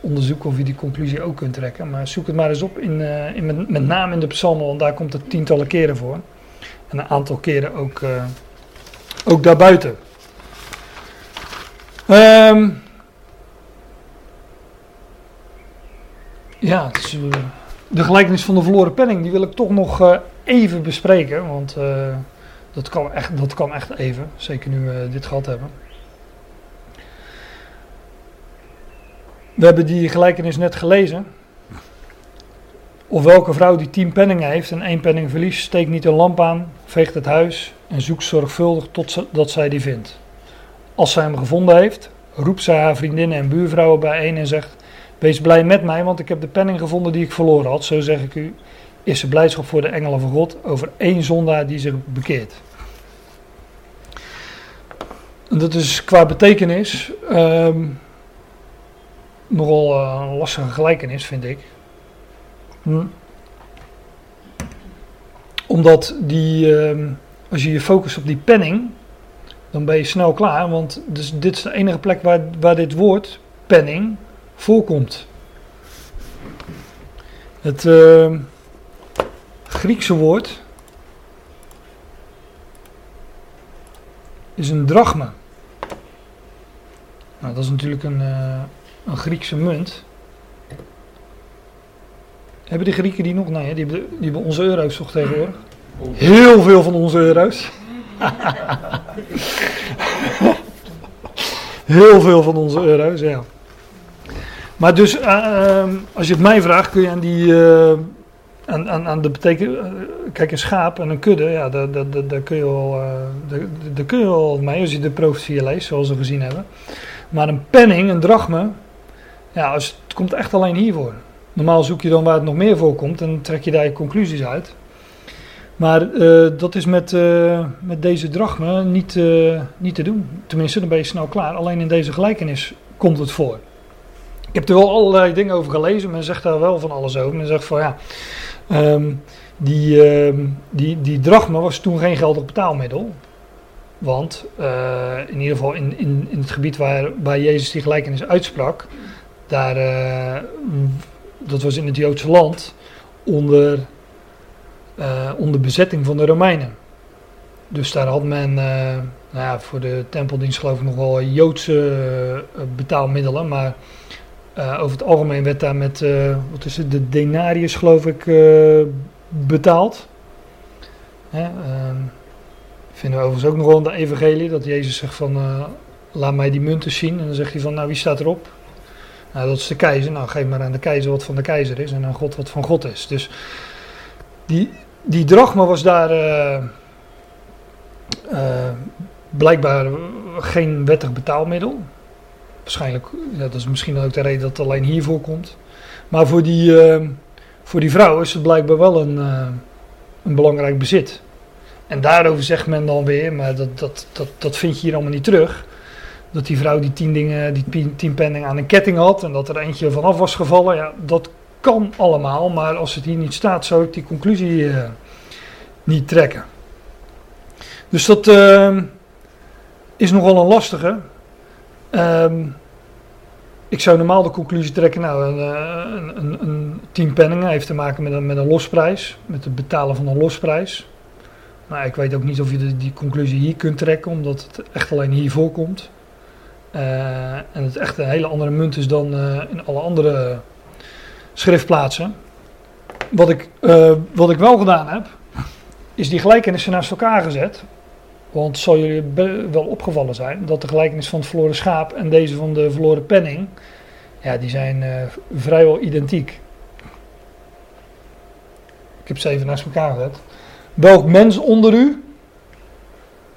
onderzoeken of je die conclusie ook kunt trekken. Maar zoek het maar eens op, in, uh, in met, met, name in de psalmen, want daar komt het tientallen keren voor. En een aantal keren ook, ook daarbuiten. Um, ja, is, de gelijkenis van de verloren penning, die wil ik toch nog even bespreken. Want dat, kan echt, dat kan echt even, zeker nu we dit gehad hebben. We hebben die gelijkenis net gelezen. Of welke vrouw die tien penningen heeft en één penning verliest, steekt niet een lamp aan, veegt het huis en zoekt zorgvuldig totdat zij die vindt. Als zij hem gevonden heeft, roept zij haar vriendinnen en buurvrouwen bijeen en zegt: Wees blij met mij, want ik heb de penning gevonden die ik verloren had. Zo zeg ik u, is de blijdschap voor de engelen van God over één zondaar die zich bekeert. Dat is qua betekenis. Um, nogal uh, een lastige gelijkenis, vind ik. Hm. Omdat die, uh, als je je focust op die penning, dan ben je snel klaar. Want dus dit is de enige plek waar, waar dit woord, penning, voorkomt. Het uh, Griekse woord is een drachma. Nou, dat is natuurlijk een, uh, een Griekse munt. Hebben de Grieken die nog? Nee, die hebben, die hebben onze euro's toch tegenwoordig? Heel veel van onze euro's. Heel veel van onze euro's, ja. Maar dus, uh, als je het mij vraagt, kun je aan die. Uh, aan, aan, de betekenis. Uh, kijk, een schaap en een kudde, ja, daar, kun je wel, daar, kun je wel mee als je de profetieën leest, zoals we gezien hebben. Maar een penning, een drachme, ja, als, het komt echt alleen hiervoor. Normaal zoek je dan waar het nog meer voorkomt en trek je daar je conclusies uit. Maar dat is met, met deze drachme niet, niet te doen. Tenminste, dan ben je snel klaar. Alleen in deze gelijkenis komt het voor. Ik heb er wel allerlei dingen over gelezen. Men zegt daar wel van alles over. Men zegt van ja, um, die, um, die, die drachme was toen geen geldig betaalmiddel. Want in ieder geval in, in, in het gebied waar, waar Jezus die gelijkenis uitsprak, daar, uh, dat was in het Joodse land, onder, uh, onder bezetting van de Romeinen. Dus daar had men, nou ja, voor de tempeldienst geloof ik nog wel Joodse betaalmiddelen, maar over het algemeen werd daar met, wat is het, de denarius geloof ik, betaald. Hè, ehm, vinden we overigens ook nog wel in de evangelie, dat Jezus zegt van, laat mij die munten zien. En dan zegt hij van, nou wie staat erop? Nou, dat is de keizer. Nou, geef maar aan de keizer wat van de keizer is en aan God wat van God is. Dus die, die drachma was daar uh, uh, blijkbaar geen wettig betaalmiddel. Waarschijnlijk, dat is misschien ook de reden dat het alleen hier voorkomt. Maar voor die, uh, voor die vrouw is het blijkbaar wel een, een belangrijk bezit. En daarover zegt men dan weer, maar dat, dat, dat, dat vind je hier allemaal niet terug dat die vrouw die tien, dingen, die tien penningen aan een ketting had en dat er eentje vanaf was gevallen. Ja, dat kan allemaal, maar als het hier niet staat, zou ik die conclusie uh, niet trekken. Dus dat uh, is nogal een lastige. Um, ik zou normaal de conclusie trekken, nou, een, eh, een, een, een tien penningen heeft te maken met een, met een losprijs, met het betalen van een losprijs. Nou, ik weet ook niet of je die conclusie hier kunt trekken, omdat het echt alleen hier voorkomt. Uh, en het echt een hele andere munt is dan uh, in alle andere schriftplaatsen. Wat ik, wat ik wel gedaan heb, is die gelijkenissen naast elkaar gezet. Want zal jullie wel opgevallen zijn dat de gelijkenis van het verloren schaap en deze van de verloren penning, ja, die zijn uh, vrijwel identiek. Ik heb ze even naast elkaar gezet. Welk mens onder u,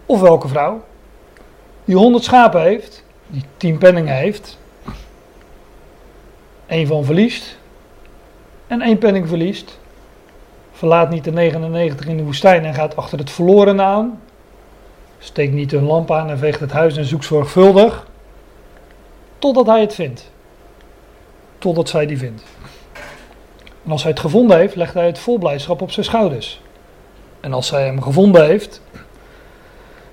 of welke vrouw, die 100 schapen heeft, die 10 penningen heeft, één van verliest en één penning verliest, verlaat niet de 99 in de woestijn en gaat achter het verloren aan, steekt niet een lamp aan en veegt het huis en zoekt zorgvuldig, totdat hij het vindt. Totdat zij die vindt. En als hij het gevonden heeft, legt hij het vol blijdschap op zijn schouders. En als hij hem gevonden heeft,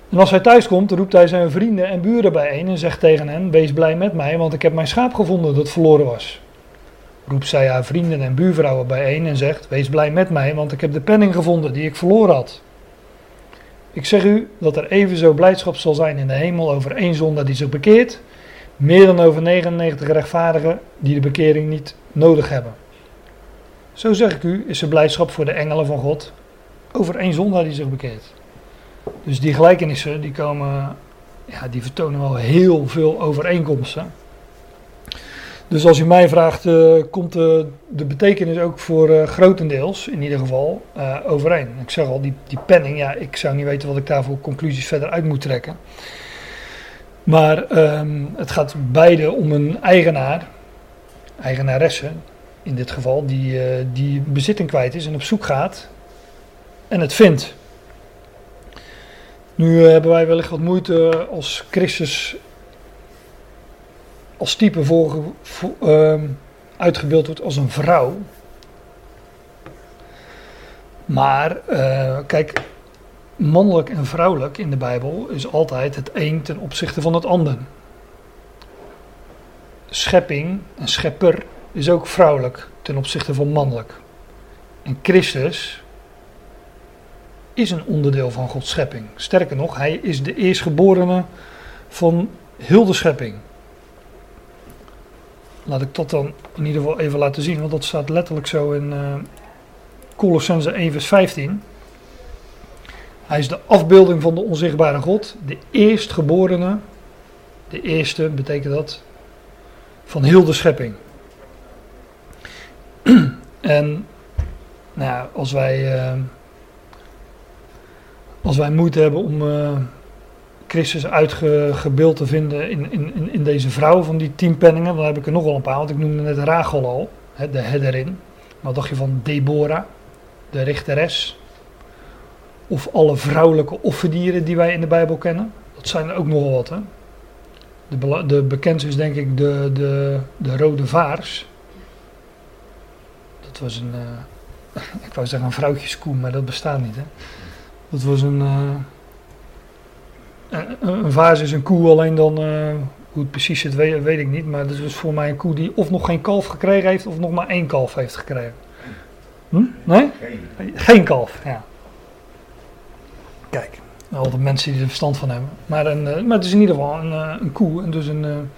en als hij thuis komt, roept hij zijn vrienden en buren bijeen en zegt tegen hen: Wees blij met mij, want ik heb mijn schaap gevonden dat verloren was. Roept zij haar vrienden en buurvrouwen bijeen en zegt: Wees blij met mij, want ik heb de penning gevonden die ik verloren had. Ik zeg u dat er evenzo blijdschap zal zijn in de hemel over één zondaar die zich bekeert, meer dan over 99 rechtvaardigen die de bekering niet nodig hebben. Zo zeg ik u, is er blijdschap voor de engelen van God over één zondaar die zich bekeert. Dus die gelijkenissen die komen, ja, die vertonen wel heel veel overeenkomsten. Dus als u mij vraagt, uh, komt de, de, betekenis ook voor uh, grotendeels, in ieder geval, overeen. Ik zeg al, die, die penning, ja, ik zou niet weten wat ik daar voor conclusies verder uit moet trekken. Maar um, het gaat beide om een eigenaar, eigenaresse in dit geval, die, die bezitting kwijt is en op zoek gaat en het vindt. Nu hebben wij wellicht wat moeite als Christus als type voor, uh, uitgebeeld wordt als een vrouw. Maar uh, kijk, mannelijk en vrouwelijk in de Bijbel is altijd het een ten opzichte van het ander. Schepping en schepper is ook vrouwelijk ten opzichte van mannelijk. En Christus is een onderdeel van Gods schepping. Sterker nog, hij is de eerstgeborene van heel de schepping. Laat ik dat dan in ieder geval even laten zien, want dat staat letterlijk zo in uh, Colossense 1 vers 15. Hij is de afbeelding van de onzichtbare God, de eerstgeborene. De eerste betekent dat van heel de schepping. en nou ja, als wij, uh, als wij moeite hebben om uh, Christus uitgebeeld te vinden in, in, in deze vrouw van die tien penningen. Dan heb ik er nog wel een paar, want ik noemde net Rachel al, de herderin. Wat dacht je van Deborah, de richteres? Of alle vrouwelijke offerdieren die wij in de Bijbel kennen? Dat zijn er ook nogal wat, hè? De, de bekendste is denk ik de, de, de rode vaars. Dat was een, uh, ik wou zeggen een vrouwtjeskoe, maar dat bestaat niet, hè? Dat was een... Uh, een vaas is een koe, alleen dan, uh, hoe het precies zit, weet, ik niet. Maar dat is voor mij een koe die of nog geen kalf gekregen heeft, of nog maar één kalf heeft gekregen. Hm? Nee? Geen. geen kalf, ja. Kijk, altijd mensen die er verstand van hebben. Maar, een, maar het is in ieder geval een, een koe, en dus een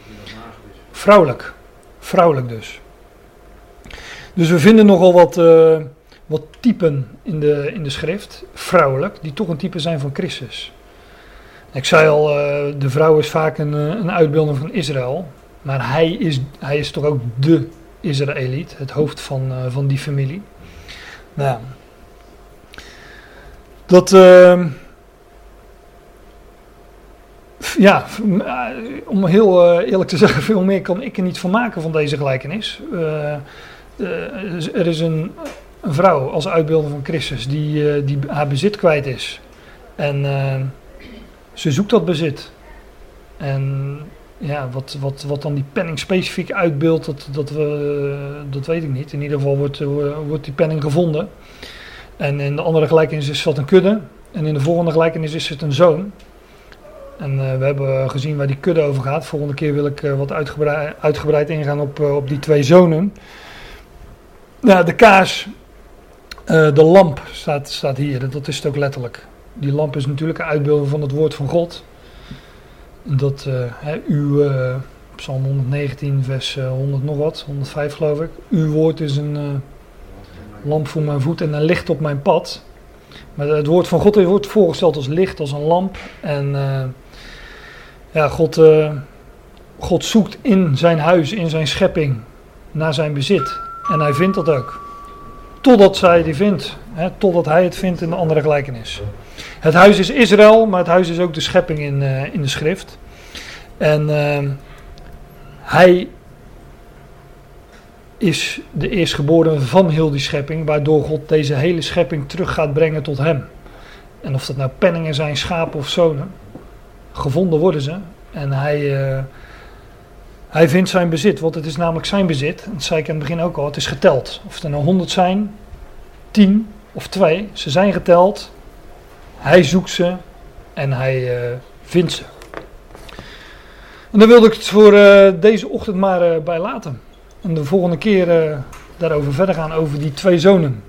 vrouwelijk. Vrouwelijk dus. Dus we vinden nogal wat, wat typen in de, in de schrift, vrouwelijk, die toch een type zijn van Christus. Ik zei al, uh, de vrouw is vaak een, eh, een uitbeelding van Israël. Maar hij is, hij is toch ook de Israëliet, het hoofd van, uh, van die familie. Nou ja. Dat. Uh, ja, om heel eerlijk te zeggen, veel meer kan ik er niet van maken van deze gelijkenis. er is een, een, vrouw als uitbeelding van Christus die, die haar bezit kwijt is. En ze zoekt dat bezit. En ja, wat, wat, wat dan die penning specifiek uitbeeldt, dat, dat, we, dat weet ik niet. In ieder geval wordt, wordt die penning gevonden. En in de andere gelijkenis is het een kudde. En in de volgende gelijkenis is het een zoon. En uh, we hebben gezien waar die kudde over gaat. Volgende keer wil ik uh, wat uitgebreid, uitgebreid ingaan op, op die twee zonen. Nou, de kaas, de lamp staat, staat hier. Dat is het ook letterlijk die lamp is natuurlijk een uitbeelding van het woord van God. Dat uh, uw, uh, Psalm 119, vers 100 eh, nog wat, 105 geloof ik. Uw woord is een lamp voor mijn voet en een licht op mijn pad. Maar het woord van God wordt voorgesteld als licht, als een lamp. En ja, God God zoekt in zijn huis, in zijn schepping, naar zijn bezit. En hij vindt dat ook. Totdat zij die vindt. Hè, totdat hij het vindt in de andere gelijkenis. Het huis is Israël, maar het huis is ook de schepping in, uh, in de schrift. En uh, hij is de eerstgeborene van heel die schepping, waardoor God deze hele schepping terug gaat brengen tot hem. En of dat nou penningen zijn, schapen of zonen, gevonden worden ze. En hij, uh, hij vindt zijn bezit, want het is namelijk zijn bezit. Dat zei ik aan het begin ook al, het is geteld. Of er nou honderd zijn, tien of twee, ze zijn geteld. Hij zoekt ze en hij uh, vindt ze. En dan wilde ik het voor uh, deze ochtend maar bij laten. En de volgende keer daarover verder gaan over die twee zonen.